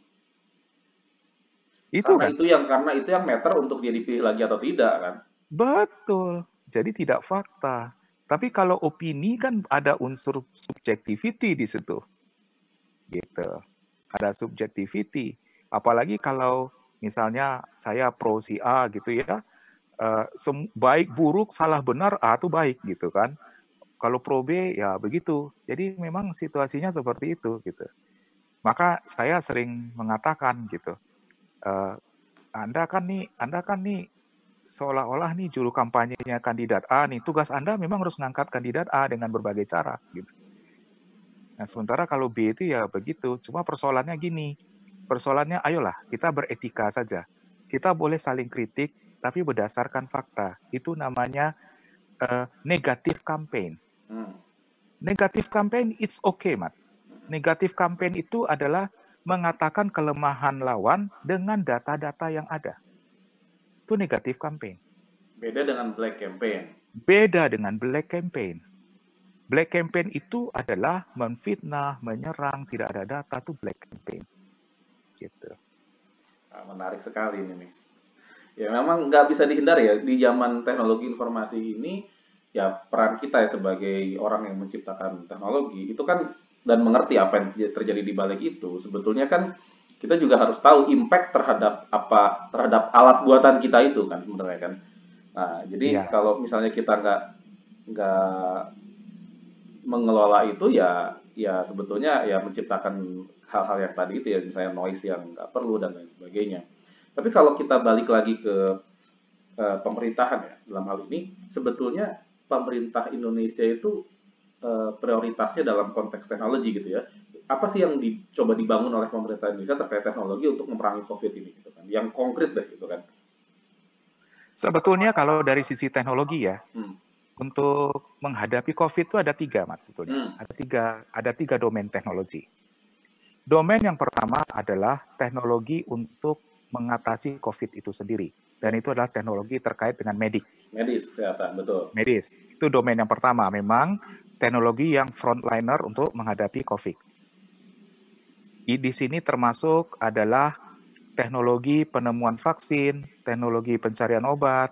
Itu karena kan? itu yang karena itu yang meter untuk dia dipilih lagi atau tidak kan? Betul. Jadi tidak fakta. Tapi kalau opini kan ada unsur subjektivity di situ gitu. Ada subjectivity. Apalagi kalau misalnya saya pro si A gitu ya, uh, baik buruk salah benar A itu baik gitu kan. Kalau pro B ya begitu. Jadi memang situasinya seperti itu gitu. Maka saya sering mengatakan gitu, uh, Anda kan nih, Anda kan nih seolah-olah nih juru kampanyenya kandidat A nih, tugas Anda memang harus mengangkat kandidat A dengan berbagai cara gitu. Nah, sementara kalau B itu ya begitu. Cuma persoalannya gini, persoalannya ayolah kita beretika saja. Kita boleh saling kritik, tapi berdasarkan fakta. Itu namanya uh, negatif campaign. Hmm. Negatif campaign, it's okay, Mat. Negatif campaign itu adalah mengatakan kelemahan lawan dengan data-data yang ada. Itu negatif campaign. Beda dengan black campaign. Beda dengan black campaign. Black campaign itu adalah menfitnah, menyerang, tidak ada data itu black campaign. Gitu. Ah, menarik sekali ini nih. Ya memang nggak bisa dihindari ya di zaman teknologi informasi ini ya peran kita ya sebagai orang yang menciptakan teknologi itu kan dan mengerti apa yang terjadi di balik itu sebetulnya kan kita juga harus tahu impact terhadap apa terhadap alat buatan kita itu kan sebenarnya kan. Nah jadi ya. kalau misalnya kita nggak nggak mengelola itu ya ya sebetulnya ya menciptakan hal-hal yang tadi itu ya misalnya noise yang nggak perlu dan lain sebagainya. Tapi kalau kita balik lagi ke uh, pemerintahan ya dalam hal ini sebetulnya pemerintah Indonesia itu uh, prioritasnya dalam konteks teknologi gitu ya. Apa sih yang dicoba dibangun oleh pemerintah Indonesia terkait teknologi untuk memerangi COVID ini gitu kan? Yang konkret deh gitu kan. Sebetulnya kalau dari sisi teknologi ya, hmm untuk menghadapi COVID itu ada tiga, Mas, sebetulnya. Hmm. Ada tiga, ada tiga domain teknologi. Domain yang pertama adalah teknologi untuk mengatasi COVID itu sendiri. Dan itu adalah teknologi terkait dengan medik. Medis, kesehatan, betul. Medis. Itu domain yang pertama. Memang teknologi yang frontliner untuk menghadapi COVID. Di sini termasuk adalah teknologi penemuan vaksin, teknologi pencarian obat,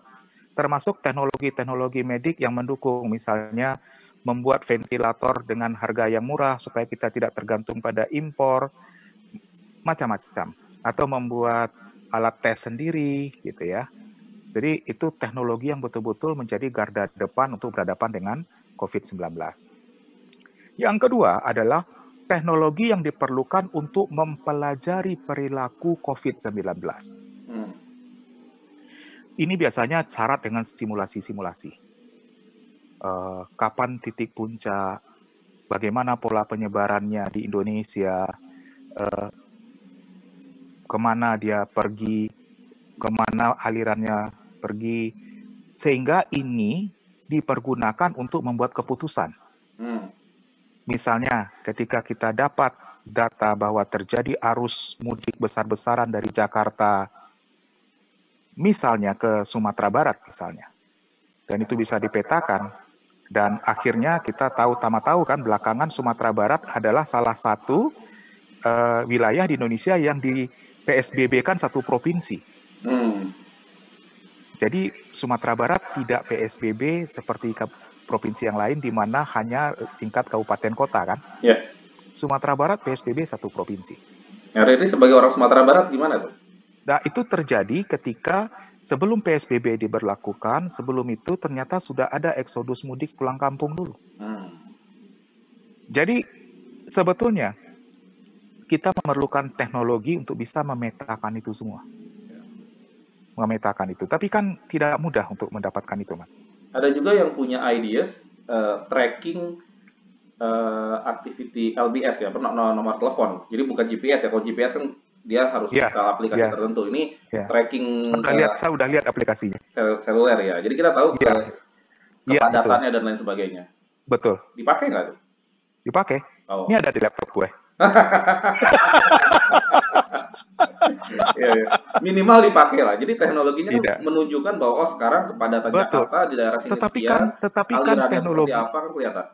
termasuk teknologi-teknologi medik yang mendukung, misalnya membuat ventilator dengan harga yang murah supaya kita tidak tergantung pada impor, macam-macam. Atau membuat alat tes sendiri, gitu ya. Jadi itu teknologi yang betul-betul menjadi garda depan untuk berhadapan dengan COVID-19. Yang kedua adalah teknologi yang diperlukan untuk mempelajari perilaku COVID-19. Hmm. Ini biasanya syarat dengan simulasi-simulasi. Uh, kapan titik puncak, bagaimana pola penyebarannya di Indonesia, uh, ke mana dia pergi, ke mana alirannya pergi, sehingga ini dipergunakan untuk membuat keputusan. Hmm Misalnya, ketika kita dapat data bahwa terjadi arus mudik besar-besaran dari Jakarta, misalnya ke Sumatera Barat, misalnya, dan itu bisa dipetakan, dan akhirnya kita tahu, tama tahu kan, belakangan Sumatera Barat adalah salah satu uh, wilayah di Indonesia yang di PSBB kan satu provinsi. Hmm. Jadi Sumatera Barat tidak PSBB seperti provinsi yang lain di mana hanya tingkat kabupaten kota kan. Ya. Sumatera Barat PSBB satu provinsi. Ya, ini sebagai orang Sumatera Barat gimana tuh? Nah, itu terjadi ketika sebelum PSBB diberlakukan, sebelum itu ternyata sudah ada eksodus mudik pulang kampung dulu. Hmm. Jadi sebetulnya kita memerlukan teknologi untuk bisa memetakan itu semua. Memetakan itu. Tapi kan tidak mudah untuk mendapatkan itu, Mas. Ada juga yang punya ideas uh, tracking uh, activity LBS ya, pernah nomor telepon. Jadi bukan GPS ya. Kalau GPS kan dia harus yeah, install aplikasi yeah. tertentu. Ini yeah. tracking udah lihat, saya udah lihat aplikasinya. Sel seluler ya. Jadi kita tahu yeah. ke, iya, kepadatannya yeah, dan lain sebagainya. Betul. Dipakai nggak tuh? Dipakai. Oh. Ini ada di laptop gue. <laughs> ya, ya. Minimal dipakai lah. Jadi teknologinya kan menunjukkan bahwa oh sekarang kepadatannya Betul. Jakarta di daerah sini tetapi sekian, kan, tetapi kan teknologi apa kan kelihatan.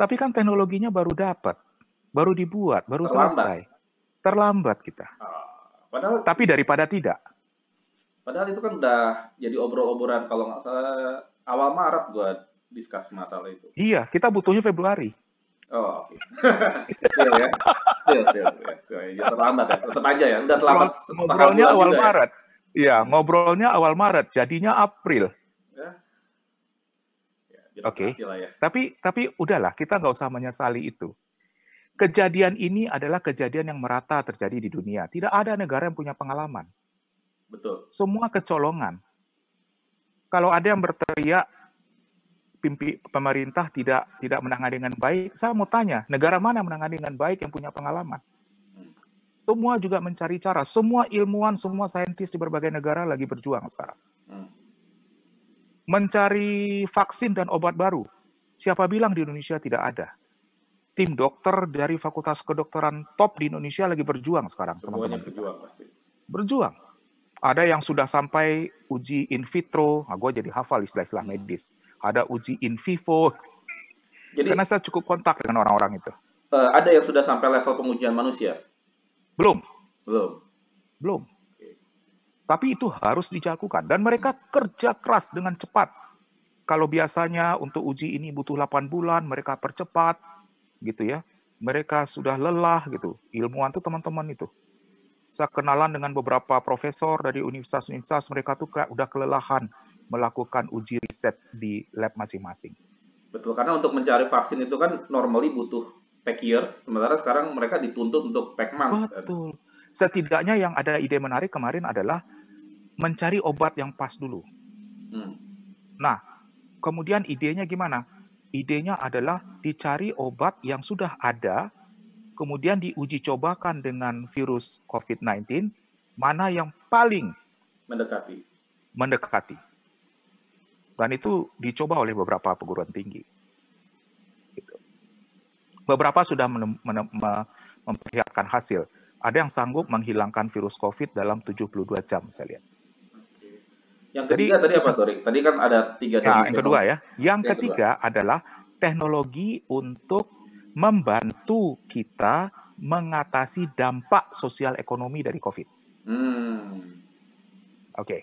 Tapi kan teknologinya baru dapat, baru dibuat, baru Terlambat. selesai. Terlambat kita. Uh, padahal tapi daripada tidak. Padahal itu kan udah jadi obrol-obrolan kalau nggak salah awal Maret gua diskus masalah itu. Iya, kita butuhnya Februari. Oh, oke. Okay. <laughs> still ya. Still, still, still, still. Ya, terlambat ya. Tetap aja ya. Udah terlambat. Ngobrolnya awal ya. Maret. Iya, ngobrolnya awal Maret. Jadinya April. Ya. ya Oke. Okay. Ya. Tapi tapi udahlah, kita nggak usah menyesali itu. Kejadian ini adalah kejadian yang merata terjadi di dunia. Tidak ada negara yang punya pengalaman. Betul. Semua kecolongan. Kalau ada yang berteriak pimpi pemerintah tidak tidak menangani dengan baik, saya mau tanya, negara mana menangani dengan baik yang punya pengalaman? Semua juga mencari cara. Semua ilmuwan, semua saintis di berbagai negara lagi berjuang sekarang. Mencari vaksin dan obat baru. Siapa bilang di Indonesia tidak ada? Tim dokter dari Fakultas Kedokteran top di Indonesia lagi berjuang sekarang. Semuanya berjuang pasti. Berjuang. Ada yang sudah sampai uji in vitro, nah, gue jadi hafal istilah-istilah medis ada uji in vivo. Jadi, Karena saya cukup kontak dengan orang-orang itu. Uh, ada yang sudah sampai level pengujian manusia? Belum. Belum. Belum. Tapi itu harus dijakukan. Dan mereka kerja keras dengan cepat. Kalau biasanya untuk uji ini butuh 8 bulan, mereka percepat. Gitu ya. Mereka sudah lelah gitu. Ilmuwan itu teman-teman itu. Saya kenalan dengan beberapa profesor dari universitas-universitas, mereka tuh kayak udah kelelahan melakukan uji riset di lab masing-masing. Betul, karena untuk mencari vaksin itu kan normally butuh pack years, sementara sekarang mereka dituntut untuk pack months. Kan? Betul. Kan? Setidaknya yang ada ide menarik kemarin adalah mencari obat yang pas dulu. Hmm. Nah, kemudian idenya gimana? Idenya adalah dicari obat yang sudah ada, kemudian diuji cobakan dengan virus COVID-19, mana yang paling mendekati. Mendekati. Dan itu dicoba oleh beberapa perguruan tinggi. Gitu. Beberapa sudah memperlihatkan hasil. Ada yang sanggup menghilangkan virus COVID dalam 72 jam, saya lihat. Yang ketiga Jadi, tadi apa, Tori? Tadi kan ada tiga. Nah, yang kedua ya. Yang, yang ketiga kedua. adalah teknologi untuk membantu kita mengatasi dampak sosial ekonomi dari COVID. Hmm. Oke, okay.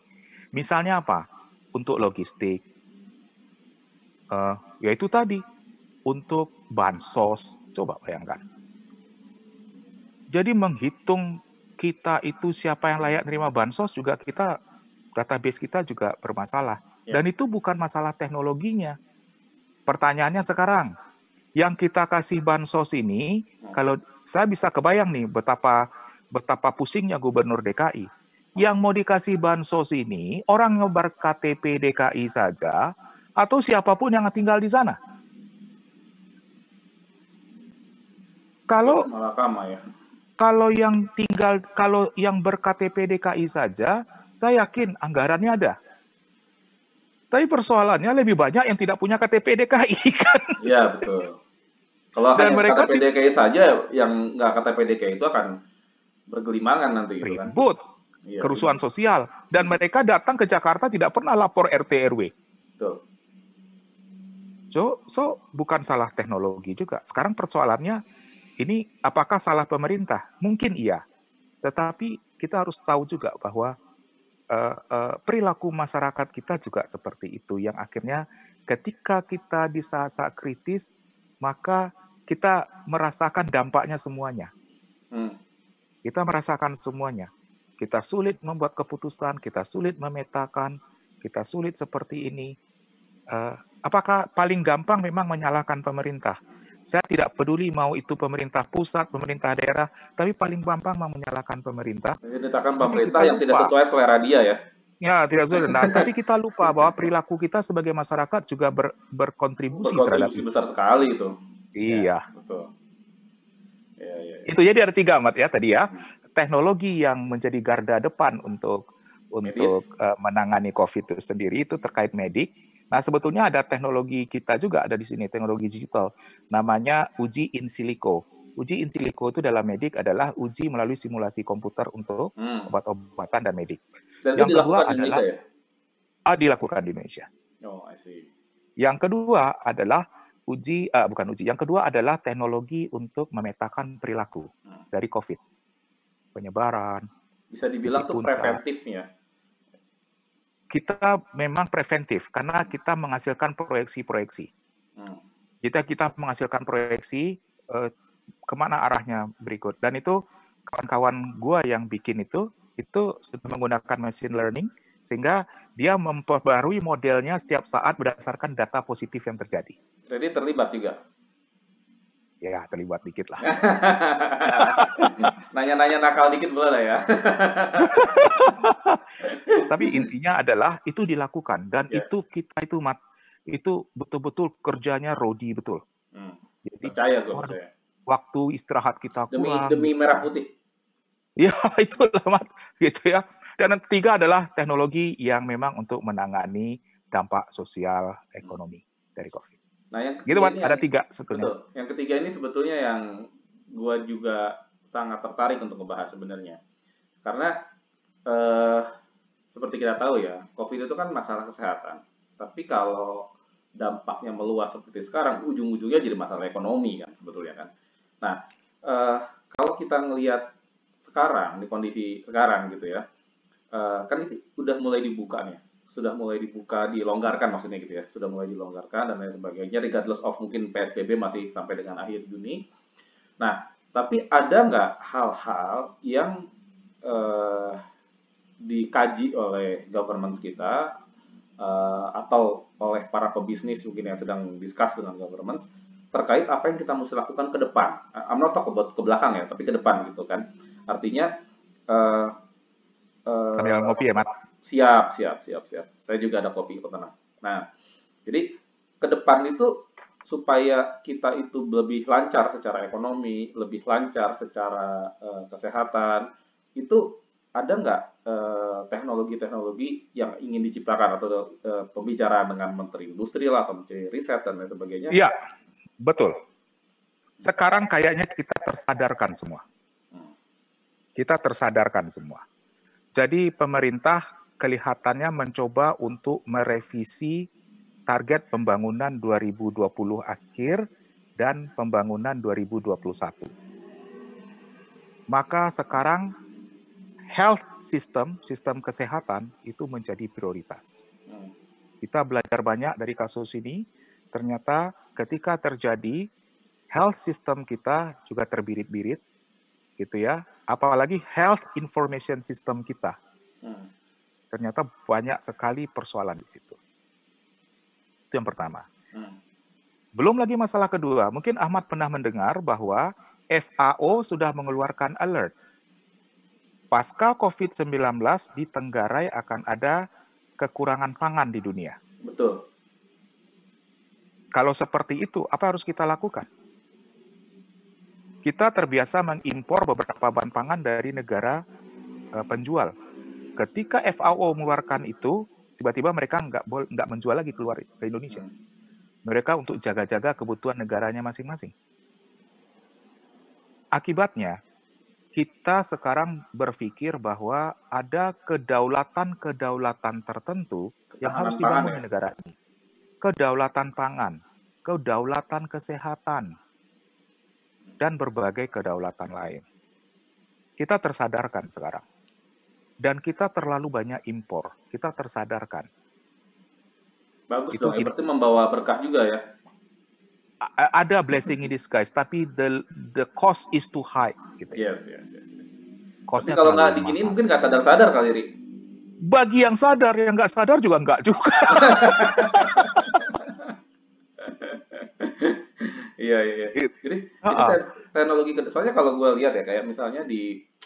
misalnya apa? untuk logistik, uh, yaitu tadi untuk bansos. Coba bayangkan. Jadi menghitung kita itu siapa yang layak terima bansos juga kita database kita juga bermasalah. Ya. Dan itu bukan masalah teknologinya. Pertanyaannya sekarang, yang kita kasih bansos ini, hmm. kalau saya bisa kebayang nih betapa betapa pusingnya gubernur DKI. Yang mau dikasih bansos ini orang yang berKTP DKI saja atau siapa pun yang tinggal di sana. Kalau ya. Kalau yang tinggal kalau yang berKTP DKI saja, saya yakin anggarannya ada. Tapi persoalannya lebih banyak yang tidak punya KTP DKI <laughs> kan. Iya betul. Kalau Dan hanya mereka KTP DKI saja, yang nggak KTP DKI itu akan bergelimangan nanti. Gitu kan? Ribut, kan? kerusuhan sosial. Dan mereka datang ke Jakarta tidak pernah lapor RT RW. Betul. So, so bukan salah teknologi juga. Sekarang persoalannya ini apakah salah pemerintah? Mungkin iya. Tetapi kita harus tahu juga bahwa uh, uh, perilaku masyarakat kita juga seperti itu yang akhirnya ketika kita di saat-saat kritis maka kita merasakan dampaknya semuanya. Hmm. Kita merasakan semuanya. Kita sulit membuat keputusan, kita sulit memetakan, kita sulit seperti ini. Uh, apakah paling gampang memang menyalahkan pemerintah? Saya tidak peduli mau itu pemerintah pusat, pemerintah daerah, tapi paling gampang mau menyalahkan pemerintah. Menyalahkan pemerintah yang lupa. tidak sesuai selera dia ya. Ya, tidak sesuai. Nah, tapi kita lupa bahwa perilaku kita sebagai masyarakat juga ber, berkontribusi, berkontribusi terhadap itu. besar sekali itu. Iya. Ya, betul. Ya, ya, ya. Itu jadi ada tiga amat ya tadi ya. Teknologi yang menjadi garda depan untuk untuk uh, menangani COVID itu sendiri itu terkait medik Nah, sebetulnya ada teknologi kita juga ada di sini, teknologi digital. Namanya uji in silico. Uji in silico itu dalam medik adalah uji melalui simulasi komputer untuk hmm. obat-obatan dan medik. Dan yang kedua adalah ya? ah, dilakukan di Indonesia. Oh, I see. Yang kedua adalah uji uh, bukan uji. Yang kedua adalah teknologi untuk memetakan perilaku hmm. dari COVID. Penyebaran. Bisa dibilang tuh preventifnya kita memang preventif karena kita menghasilkan proyeksi-proyeksi. Hmm. Kita kita menghasilkan proyeksi eh, ke mana arahnya berikut dan itu kawan-kawan gua yang bikin itu itu sudah menggunakan machine learning sehingga dia memperbarui modelnya setiap saat berdasarkan data positif yang terjadi. Jadi terlibat juga. Ya, terlibat dikit lah. <laughs> Nanya-nanya nakal dikit boleh lah ya. <laughs> Tapi intinya adalah itu dilakukan dan yeah. itu kita itu mat itu betul-betul kerjanya Rodi betul. Hmm. Jadi percaya gue percaya. Waktu istirahat kita demi kurang. demi merah putih. <laughs> Ya itu mat gitu ya. Dan yang ketiga adalah teknologi yang memang untuk menangani dampak sosial ekonomi dari COVID. Nah, yang gitu, Mas, ada tiga sebetulnya. Betul. Yang ketiga ini sebetulnya yang gue juga sangat tertarik untuk membahas sebenarnya. Karena eh, seperti kita tahu ya, COVID itu kan masalah kesehatan. Tapi kalau dampaknya meluas seperti sekarang, ujung-ujungnya jadi masalah ekonomi kan sebetulnya kan. Nah, eh, kalau kita ngelihat sekarang di kondisi sekarang gitu ya, eh, kan itu udah mulai dibuka nih sudah mulai dibuka, dilonggarkan maksudnya gitu ya, sudah mulai dilonggarkan dan lain sebagainya, regardless of mungkin PSBB masih sampai dengan akhir Juni. Nah, tapi ada nggak hal-hal yang eh, dikaji oleh government kita eh, atau oleh para pebisnis mungkin yang sedang discuss dengan government terkait apa yang kita mesti lakukan ke depan. I'm not talk about ke belakang ya, tapi ke depan gitu kan. Artinya eh, eh, sambil ngopi ya, Mat Siap, siap, siap, siap. Saya juga ada kopi kok tenang. Nah, jadi ke depan itu supaya kita itu lebih lancar secara ekonomi, lebih lancar secara uh, kesehatan, itu ada nggak uh, teknologi-teknologi yang ingin diciptakan atau uh, pembicaraan dengan Menteri Industri lah atau Menteri Riset dan lain sebagainya? Iya, betul. Sekarang kayaknya kita tersadarkan semua. Hmm. Kita tersadarkan semua. Jadi pemerintah kelihatannya mencoba untuk merevisi target pembangunan 2020 akhir dan pembangunan 2021. Maka sekarang health system, sistem kesehatan itu menjadi prioritas. Kita belajar banyak dari kasus ini, ternyata ketika terjadi health system kita juga terbirit-birit gitu ya. apalagi health information system kita. Ternyata banyak sekali persoalan di situ. Itu yang pertama. Hmm. Belum lagi masalah kedua, mungkin Ahmad pernah mendengar bahwa FAO sudah mengeluarkan alert. Pasca COVID-19 di Tenggarai akan ada kekurangan pangan di dunia. Betul. Kalau seperti itu, apa harus kita lakukan? Kita terbiasa mengimpor beberapa bahan pangan dari negara uh, penjual. Ketika FAO mengeluarkan itu, tiba-tiba mereka nggak nggak menjual lagi keluar ke Indonesia. Mereka untuk jaga-jaga kebutuhan negaranya masing-masing. Akibatnya, kita sekarang berpikir bahwa ada kedaulatan-kedaulatan tertentu yang harus dibangun ya? di negara ini. Kedaulatan pangan, kedaulatan kesehatan, dan berbagai kedaulatan lain. Kita tersadarkan sekarang. Dan kita terlalu banyak impor. Kita tersadarkan. Bagus itu dong, berarti membawa berkah juga ya. Ada blessing in disguise, tapi the the cost is too high. Gitu. Ya. Yes, yes, yes. yes. Tapi kalau nggak digini mungkin nggak sadar-sadar kali, Ri. Bagi yang sadar, yang nggak sadar juga nggak juga. <laughs> Iya iya. iya. Jadi, uh teknologi soalnya kalau gue lihat ya kayak misalnya di uh,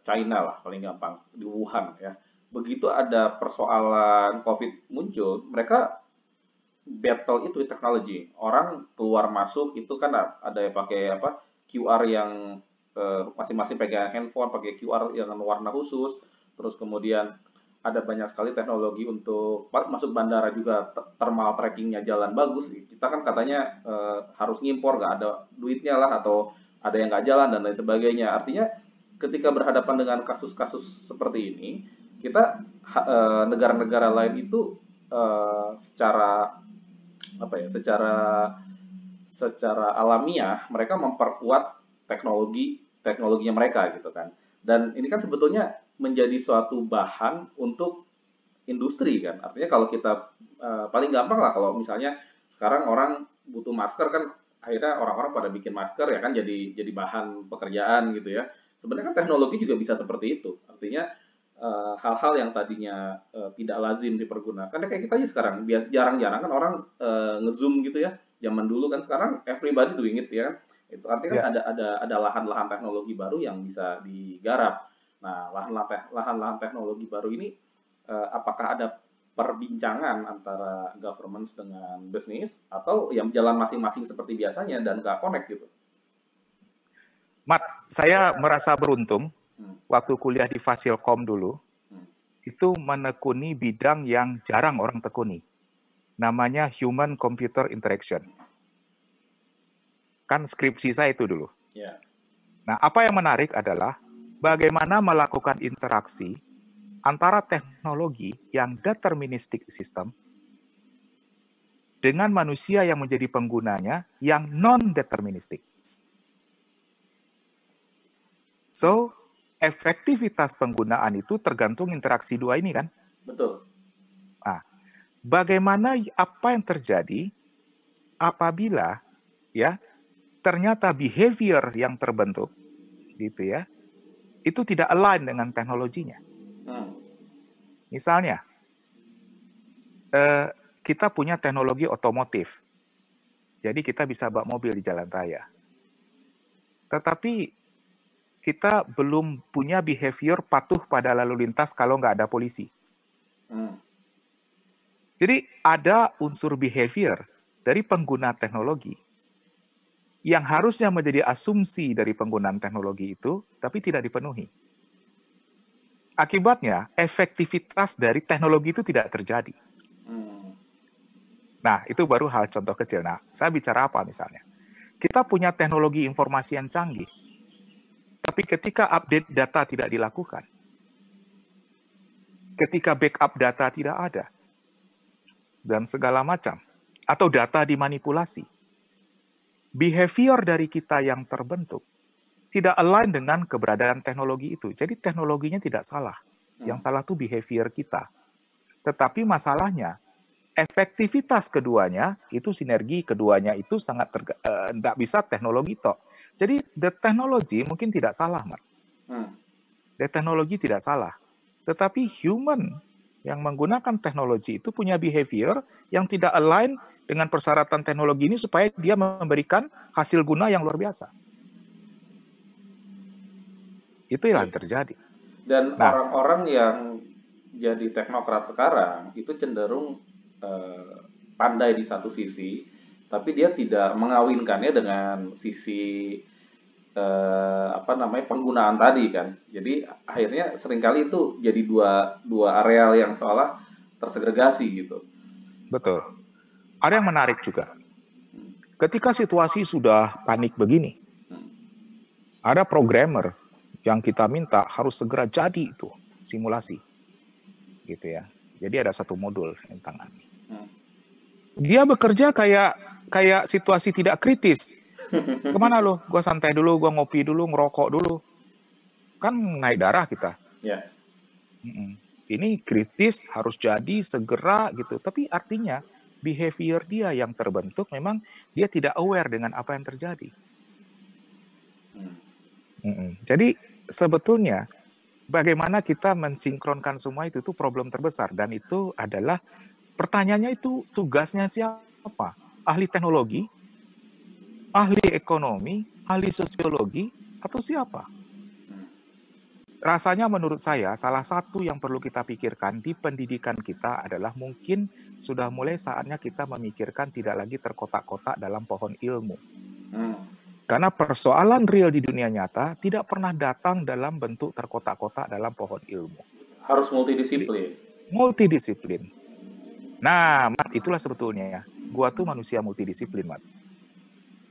China lah paling gampang di Wuhan ya. Begitu ada persoalan COVID muncul, mereka battle itu teknologi. Orang keluar masuk itu kan ada yang pakai apa QR yang uh, masing-masing pegang handphone pakai QR yang warna khusus. Terus kemudian ada banyak sekali teknologi untuk masuk bandara juga thermal trackingnya jalan bagus. Kita kan katanya e, harus ngimpor, nggak ada duitnya lah atau ada yang nggak jalan dan lain sebagainya. Artinya ketika berhadapan dengan kasus-kasus seperti ini, kita eh, negara-negara e, lain itu e, secara apa ya, secara secara alamiah mereka memperkuat teknologi teknologinya mereka gitu kan. Dan ini kan sebetulnya menjadi suatu bahan untuk industri kan. Artinya kalau kita uh, paling gampang lah kalau misalnya sekarang orang butuh masker kan akhirnya orang-orang pada bikin masker ya kan jadi jadi bahan pekerjaan gitu ya. Sebenarnya kan teknologi juga bisa seperti itu. Artinya eh, hal-hal uh, yang tadinya uh, tidak lazim dipergunakan ya kayak kita aja sekarang jarang-jarang kan orang uh, ngezoom gitu ya. Zaman dulu kan sekarang everybody doing it ya. Itu artinya yeah. kan ada ada ada lahan-lahan teknologi baru yang bisa digarap. Nah, lahan-lahan teknologi baru ini eh, apakah ada perbincangan antara government dengan bisnis atau yang jalan masing-masing seperti biasanya dan nggak connect gitu? Mat, saya merasa beruntung waktu kuliah di Fasilkom dulu, itu menekuni bidang yang jarang orang tekuni. Namanya Human Computer Interaction. Kan skripsi saya itu dulu. Yeah. Nah, apa yang menarik adalah bagaimana melakukan interaksi antara teknologi yang deterministik sistem dengan manusia yang menjadi penggunanya yang non-deterministik. So, efektivitas penggunaan itu tergantung interaksi dua ini kan? Betul. Nah, bagaimana apa yang terjadi apabila ya ternyata behavior yang terbentuk gitu ya itu tidak align dengan teknologinya. Hmm. Misalnya, eh, kita punya teknologi otomotif, jadi kita bisa bawa mobil di jalan raya. Tetapi kita belum punya behavior patuh pada lalu lintas kalau nggak ada polisi. Hmm. Jadi ada unsur behavior dari pengguna teknologi yang harusnya menjadi asumsi dari penggunaan teknologi itu, tapi tidak dipenuhi. Akibatnya, efektivitas dari teknologi itu tidak terjadi. Nah, itu baru hal contoh kecil. Nah, saya bicara apa misalnya? Kita punya teknologi informasi yang canggih, tapi ketika update data tidak dilakukan, ketika backup data tidak ada, dan segala macam, atau data dimanipulasi, behavior dari kita yang terbentuk tidak align dengan keberadaan teknologi itu. Jadi teknologinya tidak salah. Yang hmm. salah itu behavior kita. Tetapi masalahnya efektivitas keduanya itu sinergi keduanya itu sangat tidak uh, bisa teknologi toh. Jadi the technology mungkin tidak salah, Mas. Hmm. Dan teknologi tidak salah. Tetapi human yang menggunakan teknologi itu punya behavior yang tidak align dengan persyaratan teknologi ini supaya dia memberikan hasil guna yang luar biasa. Itu yang terjadi. Dan nah. orang-orang nah, yang jadi teknokrat sekarang itu cenderung eh, pandai di satu sisi, tapi dia tidak mengawinkannya dengan sisi eh, apa namanya penggunaan tadi kan. Jadi akhirnya sering kali itu jadi dua dua areal yang seolah tersegregasi gitu. Betul. Ada yang menarik juga. Ketika situasi sudah panik begini, ada programmer yang kita minta harus segera jadi itu simulasi, gitu ya. Jadi ada satu modul yang tangani. Dia bekerja kayak kayak situasi tidak kritis <laughs> Ke mana lo? Gue santai dulu, gue ngopi dulu, ngerokok dulu. Kan naik darah kita. Ya. Yeah. Ini kritis, harus jadi segera gitu. Tapi artinya behavior dia yang terbentuk memang dia tidak aware dengan apa yang terjadi. Hmm. Mm Jadi sebetulnya bagaimana kita mensinkronkan semua itu itu problem terbesar dan itu adalah pertanyaannya itu tugasnya siapa? Ahli teknologi ahli ekonomi, ahli sosiologi, atau siapa? Rasanya menurut saya salah satu yang perlu kita pikirkan di pendidikan kita adalah mungkin sudah mulai saatnya kita memikirkan tidak lagi terkotak-kotak dalam pohon ilmu. Hmm. Karena persoalan real di dunia nyata tidak pernah datang dalam bentuk terkotak-kotak dalam pohon ilmu. Harus multidisiplin. Multidisiplin. Nah, itulah sebetulnya ya. Gua tuh manusia multidisiplin, Mat.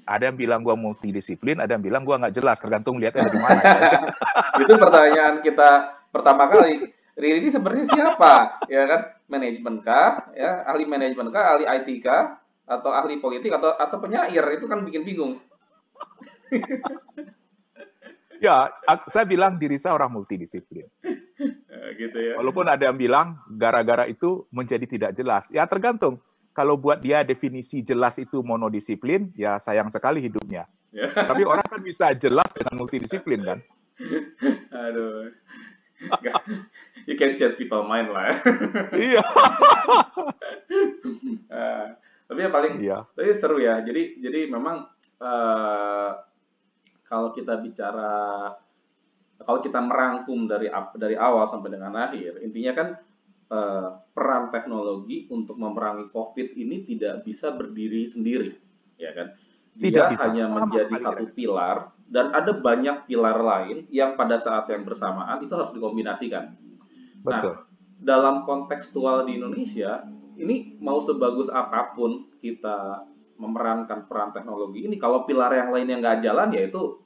Ada yang bilang gue multidisiplin, ada yang bilang gue nggak jelas, tergantung lihatnya dari mana. Ya. <laughs> itu pertanyaan kita pertama kali. Riri ini sebenarnya siapa? Ya kan, manajemen kah? Ya, ahli manajemen kah? Ahli IT kah? Atau ahli politik atau atau penyair? Itu kan bikin bingung. <laughs> ya, saya bilang diri saya orang multidisiplin. <laughs> Gitu ya. Walaupun ada yang bilang gara-gara itu menjadi tidak jelas. Ya tergantung kalau buat dia definisi jelas itu monodisiplin, ya sayang sekali hidupnya. Ya. <laughs> Tapi orang kan bisa jelas dengan multidisiplin kan? Aduh. You can change people mind lah. Ya. iya. uh, <laughs> tapi yang paling, iya. tapi seru ya. Jadi, jadi memang uh, kalau kita bicara, kalau kita merangkum dari dari awal sampai dengan akhir, intinya kan peran teknologi untuk memerangi COVID ini tidak bisa berdiri sendiri, ya kan? Dia tidak bisa. hanya Sama menjadi satu pilar dan ada banyak pilar lain yang pada saat yang bersamaan itu harus dikombinasikan. Nah, Betul. Nah, dalam kontekstual di Indonesia, ini mau sebagus apa pun kita memerankan peran teknologi ini, kalau pilar yang lain yang nggak jalan ya itu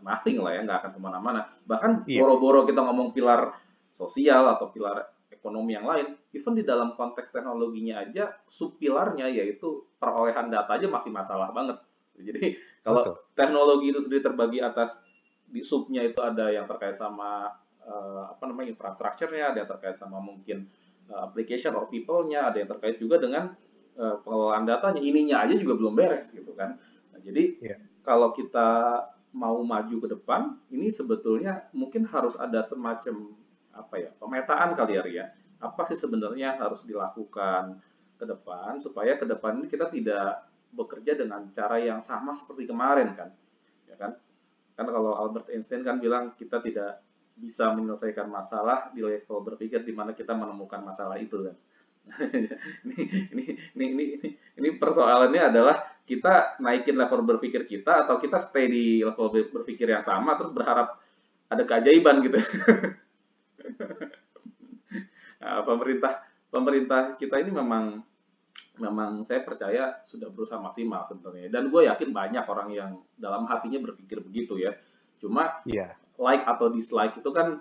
nothing lah ya, nggak akan ke mana-mana. Bahkan iya. boro-boro kita ngomong pilar sosial atau pilar ekonomi yang lain, even di dalam konteks teknologinya aja, subpilarnya yaitu perolehan data aja masih masalah banget. Jadi kalau Betul. teknologi itu sendiri terbagi atas di subnya itu ada yang terkait sama uh, apa namanya infrastrukturnya, ada yang terkait sama mungkin uh, application or people-nya, ada yang terkait juga dengan uh, pengelolaan datanya. Ininya aja juga belum beres gitu kan. Nah, jadi yeah. kalau kita mau maju ke depan, ini sebetulnya mungkin harus ada semacam apa ya pemetaan kali ya Ria. Apa sih sebenarnya harus dilakukan ke depan supaya ke depan ini kita tidak bekerja dengan cara yang sama seperti kemarin kan, ya kan? Kan kalau Albert Einstein kan bilang kita tidak bisa menyelesaikan masalah di level berpikir di mana kita menemukan masalah itu kan. <laughs> ini, ini, ini, ini, ini persoalannya adalah kita naikin level berpikir kita atau kita stay di level berpikir yang sama terus berharap ada keajaiban gitu. <laughs> nah, pemerintah pemerintah kita ini memang memang saya percaya sudah berusaha maksimal sebenarnya dan gue yakin banyak orang yang dalam hatinya berpikir begitu ya cuma yeah. like atau dislike itu kan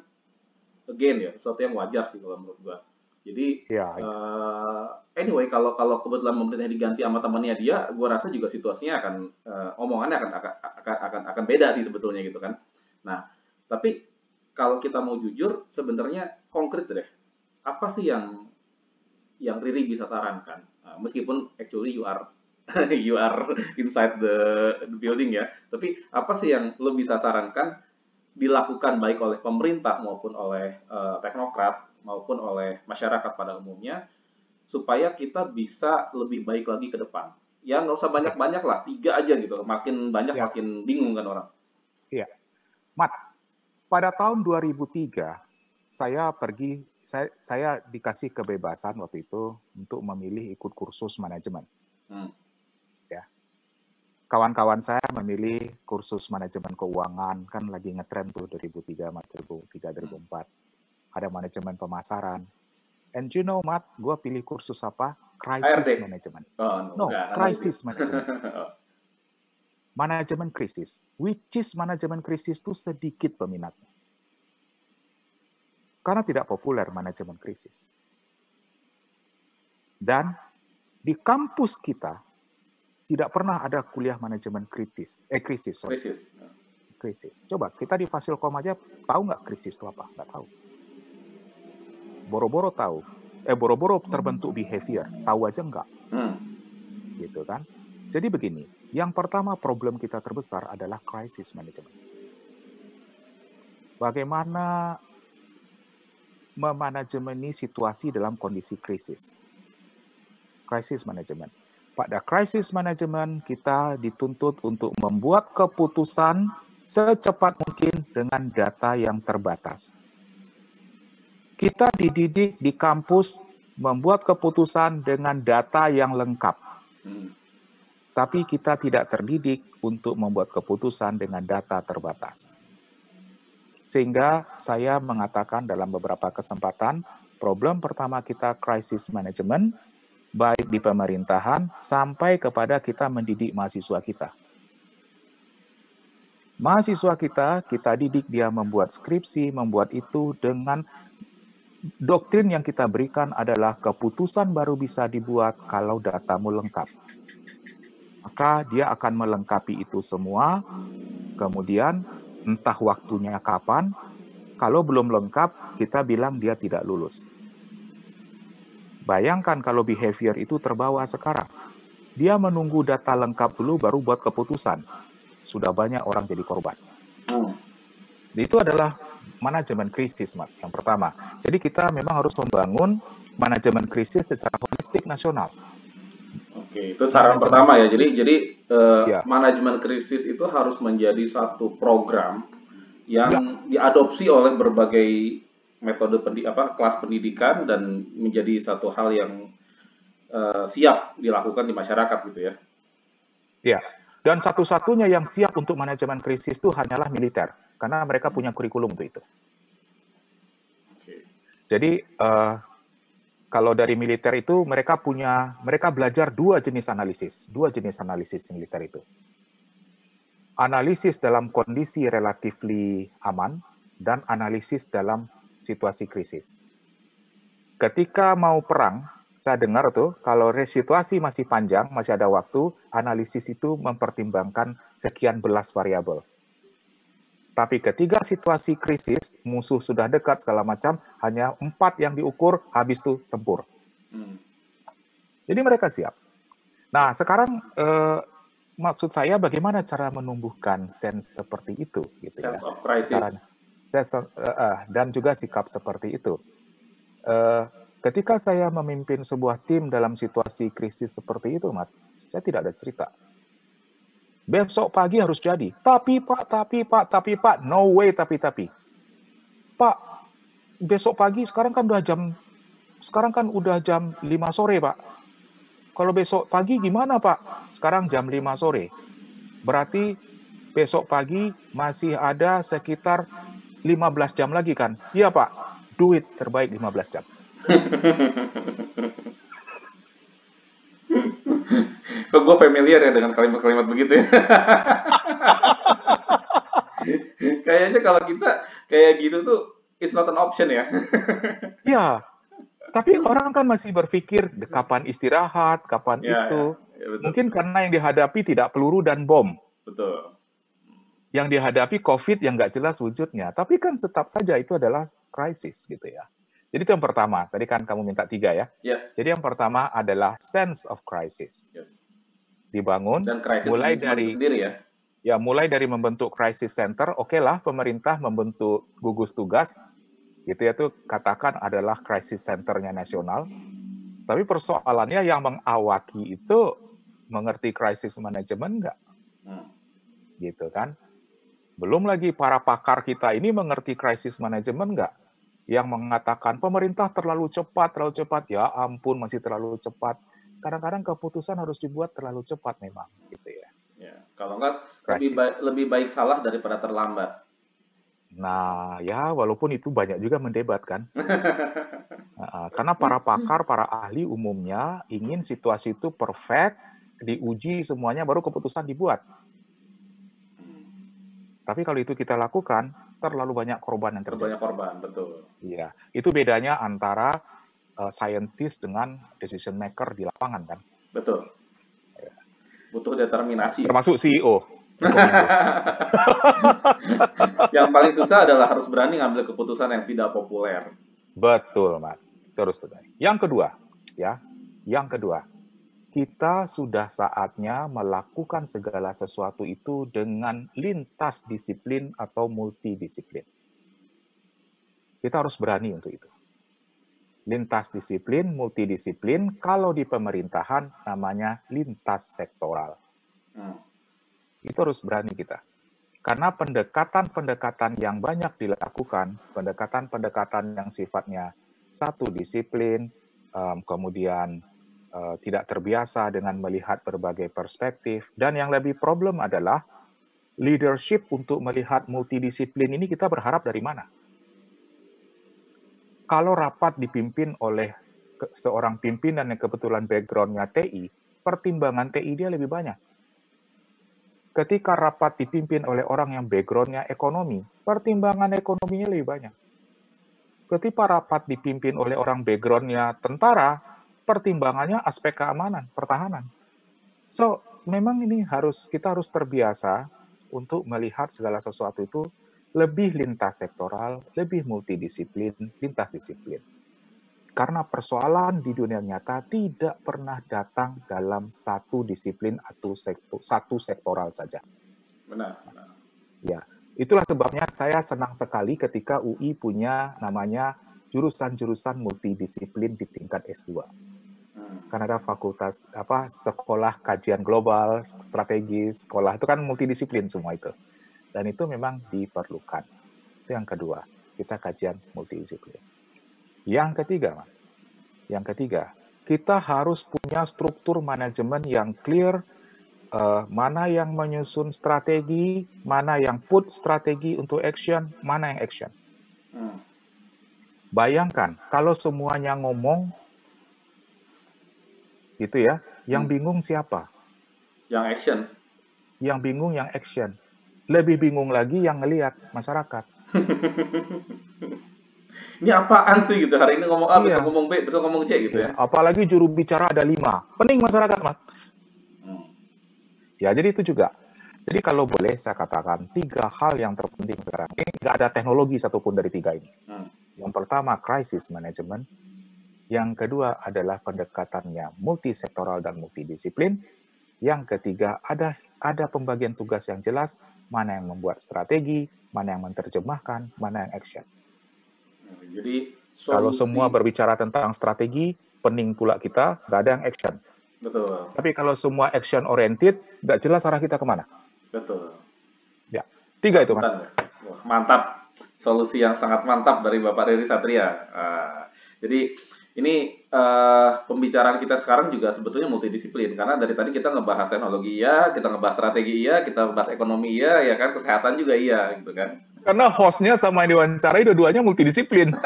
again ya sesuatu yang wajar sih kalau menurut gue jadi yeah. Iya. uh, anyway kalau kalau kebetulan pemerintah diganti sama temannya dia gue rasa juga situasinya akan uh, omongannya akan akan akan akan akan beda sih sebetulnya gitu kan nah tapi kalau kita mau jujur sebenarnya konkret deh apa sih yang yang Riri bisa sarankan uh, meskipun actually you are <laughs> you are inside the, the building ya tapi apa sih yang lo bisa sarankan dilakukan baik oleh pemerintah maupun oleh uh, teknokrat maupun oleh masyarakat pada umumnya supaya kita bisa lebih baik lagi ke depan. Ya nggak usah banyak-banyak lah, tiga aja gitu. Makin banyak ya. makin bingung kan orang. Iya. Mat, pada tahun 2003 saya pergi saya, saya dikasih kebebasan waktu itu untuk memilih ikut kursus manajemen. Hmm. Kawan-kawan saya memilih kursus manajemen keuangan kan lagi ngetren tuh 2003 2003 2004 ada manajemen pemasaran. And you know Matt gue pilih kursus apa? Crisis ARD. management. Oh, no, no crisis management <laughs> manajemen krisis which is manajemen krisis itu sedikit peminatnya karena tidak populer manajemen krisis dan di kampus kita tidak pernah ada kuliah manajemen kritis, eh krisis, sorry. krisis. Krisis. Coba kita di Fasilkom aja tahu nggak krisis itu apa? Nggak tahu. Boro-boro tahu. Eh boro-boro terbentuk behavior, tahu aja nggak? Hmm. Gitu kan? Jadi begini, yang pertama problem kita terbesar adalah krisis manajemen. Bagaimana memanajemeni situasi dalam kondisi krisis? Krisis manajemen pada crisis management kita dituntut untuk membuat keputusan secepat mungkin dengan data yang terbatas. Kita dididik di kampus membuat keputusan dengan data yang lengkap. Tapi kita tidak terdidik untuk membuat keputusan dengan data terbatas. Sehingga saya mengatakan dalam beberapa kesempatan, problem pertama kita crisis management, baik di pemerintahan sampai kepada kita mendidik mahasiswa kita. Mahasiswa kita, kita didik dia membuat skripsi, membuat itu dengan doktrin yang kita berikan adalah keputusan baru bisa dibuat kalau datamu lengkap. Maka dia akan melengkapi itu semua, kemudian entah waktunya kapan, kalau belum lengkap, kita bilang dia tidak lulus. Bayangkan kalau behavior itu terbawa sekarang. Dia menunggu data lengkap dulu baru buat keputusan. Sudah banyak orang jadi korban. Itu adalah manajemen krisis, Mat, yang pertama. Jadi kita memang harus membangun manajemen krisis secara holistik nasional. Oke, itu saran manajemen pertama ya. Jadi jadi uh, ya. manajemen krisis itu harus menjadi satu program yang ya. diadopsi oleh berbagai metode pendi apa kelas pendidikan dan menjadi satu hal yang uh, siap dilakukan di masyarakat gitu ya. Iya. Dan satu-satunya yang siap untuk manajemen krisis itu hanyalah militer karena mereka punya kurikulum untuk itu. Jadi uh, kalau dari militer itu mereka punya mereka belajar dua jenis analisis, dua jenis analisis militer itu. Analisis dalam kondisi relatifly aman dan analisis dalam situasi krisis. Ketika mau perang, saya dengar tuh kalau situasi masih panjang, masih ada waktu, analisis itu mempertimbangkan sekian belas variabel. Tapi ketika situasi krisis, musuh sudah dekat segala macam, hanya empat yang diukur, habis itu tempur. Hmm. Jadi mereka siap. Nah sekarang eh, maksud saya bagaimana cara menumbuhkan sense seperti itu, gitu ya. sense ya. of crisis. Caranya saya uh, uh, dan juga sikap seperti itu. Uh, ketika saya memimpin sebuah tim dalam situasi krisis seperti itu, Mat, saya tidak ada cerita. Besok pagi harus jadi. Tapi Pak, tapi Pak, tapi Pak, no way tapi tapi. Pak, besok pagi sekarang kan udah jam sekarang kan udah jam 5 sore, Pak. Kalau besok pagi gimana, Pak? Sekarang jam 5 sore. Berarti besok pagi masih ada sekitar 15 jam lagi kan? Iya Pak, duit terbaik 15 jam. <laughs> gue familiar ya dengan kalimat-kalimat begitu ya? <laughs> Kayaknya kalau kita kayak gitu tuh it's not an option ya. <laughs> Iya. Tapi orang kan masih berpikir kapan istirahat, kapan ya, itu. Ya, ya, Mungkin karena yang dihadapi tidak peluru dan bom. Betul yang dihadapi COVID yang nggak jelas wujudnya. Tapi kan tetap saja itu adalah krisis gitu ya. Jadi itu yang pertama. Tadi kan kamu minta tiga ya. Yeah. Jadi yang pertama adalah sense of crisis. Yes. Dibangun Dan mulai dari sendiri ya. Ya, mulai dari membentuk crisis center, oke okay lah pemerintah membentuk gugus tugas, gitu ya tuh katakan adalah crisis centernya nasional. Tapi persoalannya yang mengawaki itu mengerti crisis management enggak? Hmm. Gitu kan? Belum lagi para pakar kita ini mengerti crisis management enggak? Yang mengatakan pemerintah terlalu cepat, terlalu cepat. Ya ampun, masih terlalu cepat. Kadang-kadang keputusan harus dibuat terlalu cepat memang, gitu ya. Ya, kalau enggak lebih baik, lebih baik salah daripada terlambat. Nah, ya walaupun itu banyak juga mendebat kan. <laughs> karena para pakar, para ahli umumnya ingin situasi itu perfect, diuji semuanya baru keputusan dibuat. Tapi kalau itu kita lakukan, terlalu banyak korban yang terjadi. Banyak korban, betul. Iya, itu bedanya antara uh, scientist dengan decision maker di lapangan kan. Betul butuh determinasi. Termasuk CEO. <laughs> yang paling susah adalah harus berani ngambil keputusan yang tidak populer. Betul, Mat. Terus terus. Yang kedua, ya, yang kedua, kita sudah saatnya melakukan segala sesuatu itu dengan lintas disiplin atau multidisiplin. Kita harus berani untuk itu. Lintas disiplin, multidisiplin, kalau di pemerintahan namanya lintas sektoral. Hmm. Itu harus berani kita. Karena pendekatan-pendekatan yang banyak dilakukan, pendekatan-pendekatan yang sifatnya satu disiplin, um, kemudian uh, tidak terbiasa dengan melihat berbagai perspektif, dan yang lebih problem adalah leadership untuk melihat multidisiplin ini kita berharap dari mana? Kalau rapat dipimpin oleh seorang pimpinan yang kebetulan backgroundnya TI, pertimbangan TI dia lebih banyak. Ketika rapat dipimpin oleh orang yang backgroundnya ekonomi, pertimbangan ekonominya lebih banyak. Ketika rapat dipimpin oleh orang backgroundnya tentara, pertimbangannya aspek keamanan, pertahanan. So, memang ini harus kita harus terbiasa untuk melihat segala sesuatu itu lebih lintas sektoral, lebih multidisiplin, lintas disiplin. Karena persoalan di dunia nyata tidak pernah datang dalam satu disiplin atau sektor, satu sektoral saja. Benar, benar. Ya, itulah sebabnya saya senang sekali ketika UI punya namanya jurusan-jurusan multidisiplin di tingkat S2. Hmm. Karena ada fakultas apa sekolah kajian global, strategis, sekolah itu kan multidisiplin semua itu. Dan itu memang diperlukan. Itu yang kedua, kita kajian multidisiplin. Yang ketiga, yang ketiga, kita harus punya struktur manajemen yang clear, uh, mana yang menyusun strategi, mana yang put strategi untuk action, mana yang action. Hmm. Bayangkan kalau semuanya ngomong, gitu ya, yang hmm. bingung siapa? Yang action. Yang bingung yang action. Lebih bingung lagi yang ngelihat masyarakat. <laughs> ini apaan sih gitu? Hari ini ngomong A, iya. besok ngomong B, besok ngomong C gitu ya. Apalagi juru bicara ada lima. Pening masyarakat, Mas. Hmm. Ya, jadi itu juga. Jadi kalau boleh saya katakan tiga hal yang terpenting sekarang. Ini nggak ada teknologi satupun dari tiga ini. Hmm. Yang pertama crisis management. Yang kedua adalah pendekatannya multisektoral dan multidisiplin. Yang ketiga ada ada pembagian tugas yang jelas mana yang membuat strategi, mana yang menerjemahkan, mana yang action. Jadi solusi... kalau semua berbicara tentang strategi, pening pula kita, nggak ada yang action. Betul. Tapi kalau semua action oriented, nggak jelas arah kita ke mana. Betul. Ya, tiga itu, Mas. mantap. Solusi yang sangat mantap dari Bapak Riri Satria. Uh, jadi ini uh, pembicaraan kita sekarang juga sebetulnya multidisiplin karena dari tadi kita ngebahas teknologi iya, kita ngebahas strategi iya, kita ngebahas ekonomi iya, ya kan kesehatan juga iya gitu kan. Karena hostnya sama yang diwawancarai dua-duanya multidisiplin. <laughs>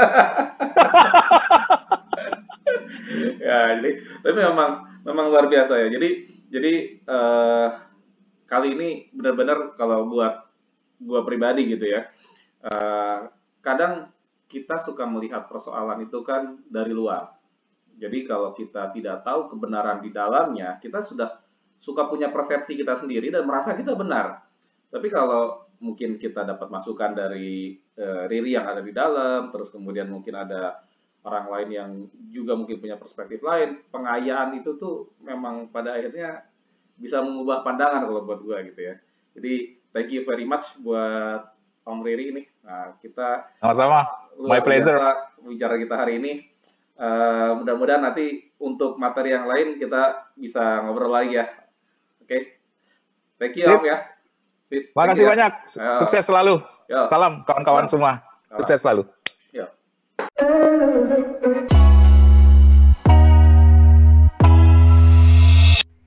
<laughs> ya jadi tapi memang memang luar biasa ya. Jadi jadi uh, kali ini benar-benar kalau buat gua pribadi gitu ya. Uh, kadang kita suka melihat persoalan itu kan dari luar. Jadi kalau kita tidak tahu kebenaran di dalamnya, kita sudah suka punya persepsi kita sendiri dan merasa kita benar. Tapi kalau mungkin kita dapat masukan dari e, Riri yang ada di dalam, terus kemudian mungkin ada orang lain yang juga mungkin punya perspektif lain, pengayaan itu tuh memang pada akhirnya bisa mengubah pandangan kalau buat gue gitu ya. Jadi thank you very much buat Om Riri ini. Nah, kita sama-sama. My pleasure. Bicara kita hari ini. Uh, mudah-mudahan nanti untuk materi yang lain kita bisa ngobrol lagi ya. Oke. Okay. Thank you Om ya. Terima kasih ya. banyak. Sukses selalu. Yo. Salam kawan-kawan semua. Sukses selalu. Yo.